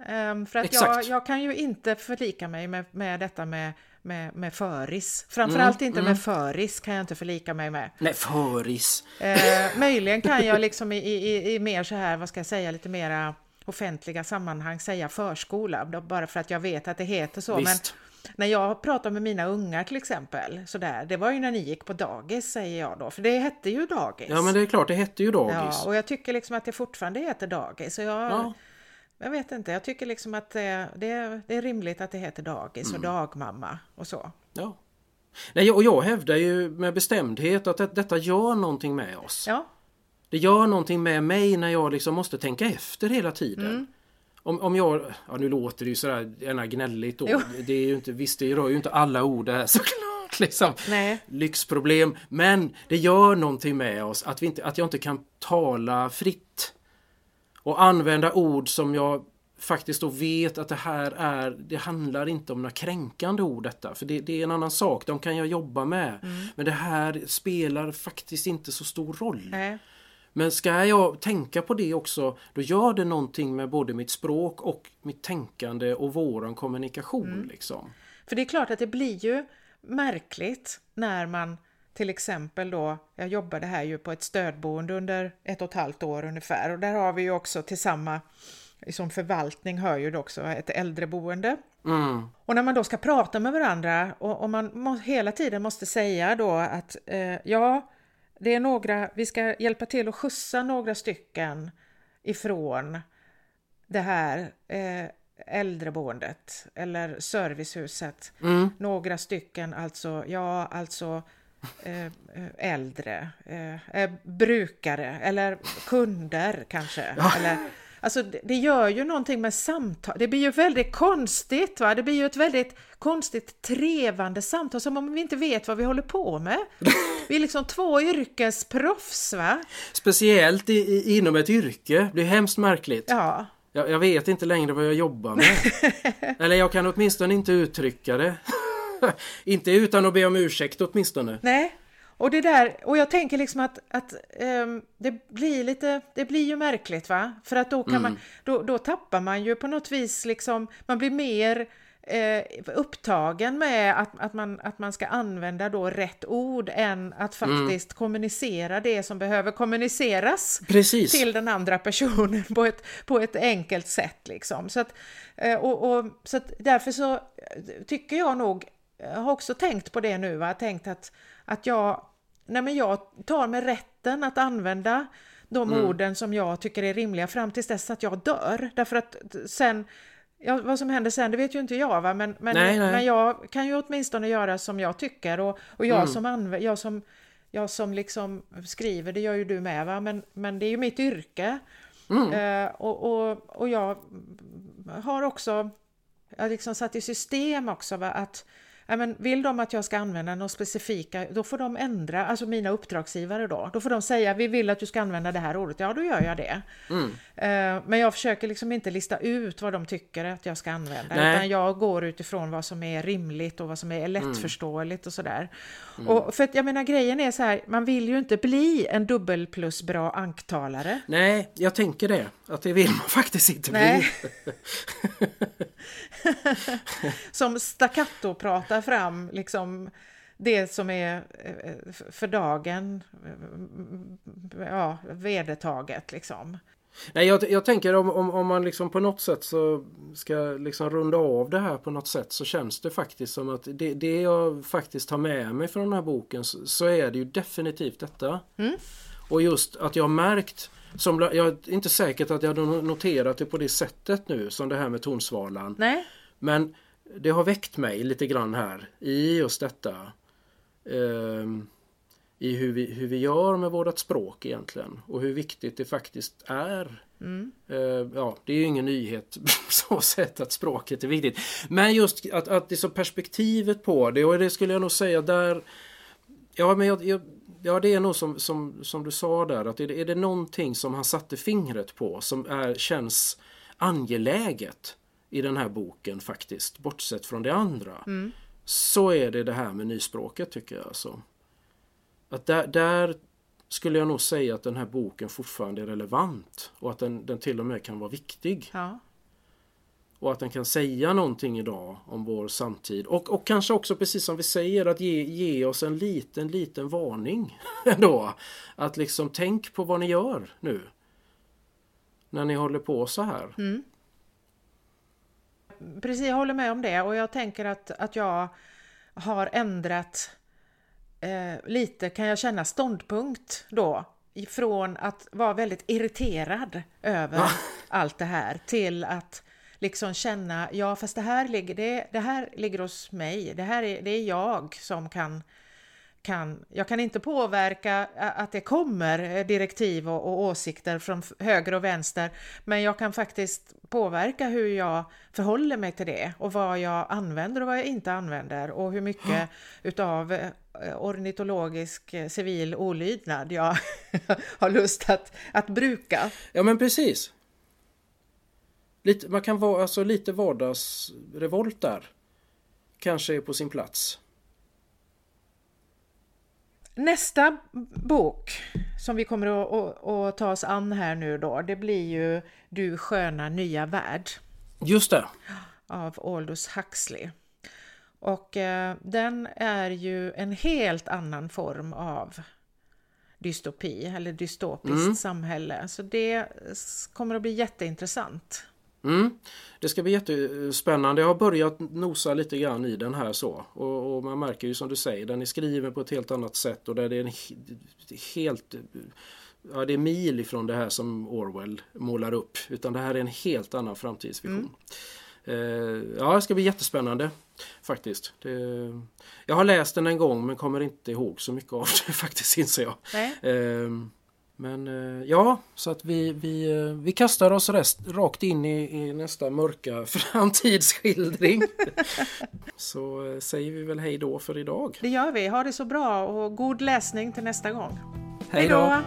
Ehm, för att jag, Exakt. jag kan ju inte förlika mig med, med detta med, med, med föris. Framförallt inte med föris kan jag inte förlika mig med. Nej, föris. Eh, möjligen kan jag liksom i, i, i mer så här, vad ska jag säga, lite mera offentliga sammanhang säga förskola, bara för att jag vet att det heter så. Visst. Men när jag pratar med mina ungar till exempel, så där, det var ju när ni gick på dagis säger jag då, för det hette ju dagis. Ja, men det är klart, det hette ju dagis. Ja, och jag tycker liksom att det fortfarande heter dagis. Så jag, Ja. Jag vet inte, jag tycker liksom att det, det, det är rimligt att det heter dagis Mm. och dagmamma och så. Ja. Nej, och jag hävdar ju med bestämdhet att det, detta gör någonting med oss. Ja, Det gör någonting med mig när jag liksom måste tänka efter hela tiden. Mm. Om, om jag, ja nu låter det ju sådär gärna gnälligt då. Jo. Det är ju inte, visst det rör ju inte alla ord det här såklart. Liksom. nej, Lyxproblem. Men det gör någonting med oss att, vi inte, att jag inte kan tala fritt. Och använda ord som jag faktiskt då vet att det här är, det handlar inte om några kränkande ord detta. För det, det är en annan sak, de kan jag jobba med. Mm. Men det här spelar faktiskt inte så stor roll. nej. Men ska jag tänka på det också, då gör det någonting med både mitt språk och mitt tänkande och våran kommunikation. Liksom. För det är klart att det blir ju märkligt när man till exempel då, jag jobbade här ju på ett stödboende under ett och ett halvt år ungefär och där har vi ju också till samma som förvaltning hör ju också ett äldreboende. Mm. Och när man då ska prata med varandra och, och man må, hela tiden måste säga då att eh, ja, det är några, vi ska hjälpa till att skjutsa några stycken ifrån det här eh, äldreboendet eller servicehuset. Mm. Några stycken, alltså, ja, alltså äldre, eh, eh, brukare eller kunder kanske. Eller, Alltså det, det gör ju någonting med samtal, det blir ju väldigt konstigt va, det blir ju ett väldigt konstigt trevande samtal som om vi inte vet vad vi håller på med. Vi är liksom två yrkesproffs va. Speciellt i, i, inom ett yrke, det är hemskt märkligt. Ja. Jag, jag vet inte längre vad jag jobbar med. Eller jag kan åtminstone inte uttrycka det. inte utan att be om ursäkt åtminstone. Nej, och det där, och jag tänker liksom att, att um, det blir lite, det blir ju märkligt va? För att då kan mm. man, då, då tappar man ju på något vis liksom, man blir mer eh, upptagen med att, att, man, att man ska använda då rätt ord än att mm. faktiskt mm. kommunicera det som behöver kommuniceras Precis. till den andra personen på ett, på ett enkelt sätt. Liksom. Så, att, eh, och, och, så därför så tycker jag nog, jag har också tänkt på det nu, va? tänkt att, att jag nej men jag tar mig rätten att använda de mm. orden som jag tycker är rimliga fram tills dess att jag dör. Därför att sen, ja, vad som händer sen det vet ju inte jag va, men, men, nej, nej. men jag kan ju åtminstone göra som jag tycker och, och jag, mm. som anv- jag som jag som liksom skriver, det gör ju du med va, men, men det är ju mitt yrke. Mm. Uh, och, och, och jag har också jag har liksom satt i system också va, att men vill de att jag ska använda något specifika, då får de ändra, alltså mina uppdragsgivare då, då får de säga vi vill att du ska använda det här ordet, ja då gör jag det. Mm. Uh, men jag försöker liksom inte lista ut vad de tycker att jag ska använda, Nej. utan jag går utifrån vad som är rimligt och vad som är lättförståeligt och sådär. Mm. Och för att jag menar grejen är så här, man vill ju inte bli en dubbel plus bra anktalare. Nej, jag tänker det, att det vill man faktiskt inte Nej. bli. som staccato pratar fram liksom det som är eh, för dagen ja, vedertaget liksom. Nej, jag, jag tänker om, om, om, man liksom på något sätt så ska liksom runda av det här på något sätt så känns det faktiskt som att det, det jag faktiskt tar med mig från den här boken så, så är det ju definitivt detta. Mm. Och just att jag har märkt som, jag är inte säkert att jag har noterat det på det sättet nu som det här med tonsvalan. Nej. Men det har väckt mig lite grann här i just detta. Eh, I hur vi, hur vi gör med vårt språk egentligen och hur viktigt det faktiskt är. Mm. Eh, ja, det är ju ingen nyhet så sett att språket är viktigt. Men just att, att det är så perspektivet på det och det skulle jag nog säga där Ja, men jag, jag, ja, det är nog som, som, som du sa där att är det, är det någonting som han satte fingret på som är, känns angeläget i den här boken faktiskt, bortsett från det andra. Mm. Så är det det här med nyspråket tycker jag. Alltså. Att där, där skulle jag nog säga att den här boken fortfarande är relevant och att den, den till och med kan vara viktig. Ja. Och att den kan säga någonting idag om vår samtid. Och, och kanske också precis som vi säger att ge, ge oss en liten, liten varning. Ändå. Att liksom tänk på vad ni gör nu. När ni håller på så här. Mm precis, jag håller med om det och jag tänker att, att jag har ändrat eh, lite, kan jag känna, ståndpunkt då. Ifrån att vara väldigt irriterad över allt det här till att liksom känna, ja fast det här ligger, det, det här ligger hos mig, det här är, det är jag som kan kan, jag kan inte påverka att det kommer direktiv och, och, åsikter från höger och vänster, men jag kan faktiskt påverka hur jag förhåller mig till det och vad jag använder och vad jag inte använder och hur mycket utav eh, ornitologisk eh, civil olydnad jag har lust att, att bruka. Ja men precis. Lite, man kan vara alltså lite vardagsrevolt där. Kanske är på sin plats. Nästa bok som vi kommer att, att, att, ta oss an här nu då, det blir ju Du sköna nya värld. Just det. Av Aldous Huxley. Och eh, den är ju en helt annan form av dystopi eller dystopiskt mm. samhälle. Så det kommer att bli jätteintressant. Mm. Det ska bli jättespännande. Jag har börjat nosa lite grann i den här så. Och, och, man märker ju som du säger, den är skriven på ett helt annat sätt och där det är en helt ja, det är mil ifrån det här som Orwell målar upp. Utan det här är en helt annan framtidsvision. Mm. ja, det ska bli jättespännande faktiskt. Det, jag har läst den en gång men kommer inte ihåg så mycket av det faktiskt inser jag. Eh, men eh, ja, så att vi, vi, eh, vi kastar oss rest, rakt in i, i nästa mörka framtidsskildring. så säger vi väl hej då för idag. Det gör vi. Ha det så bra och god läsning till nästa gång. Hej då!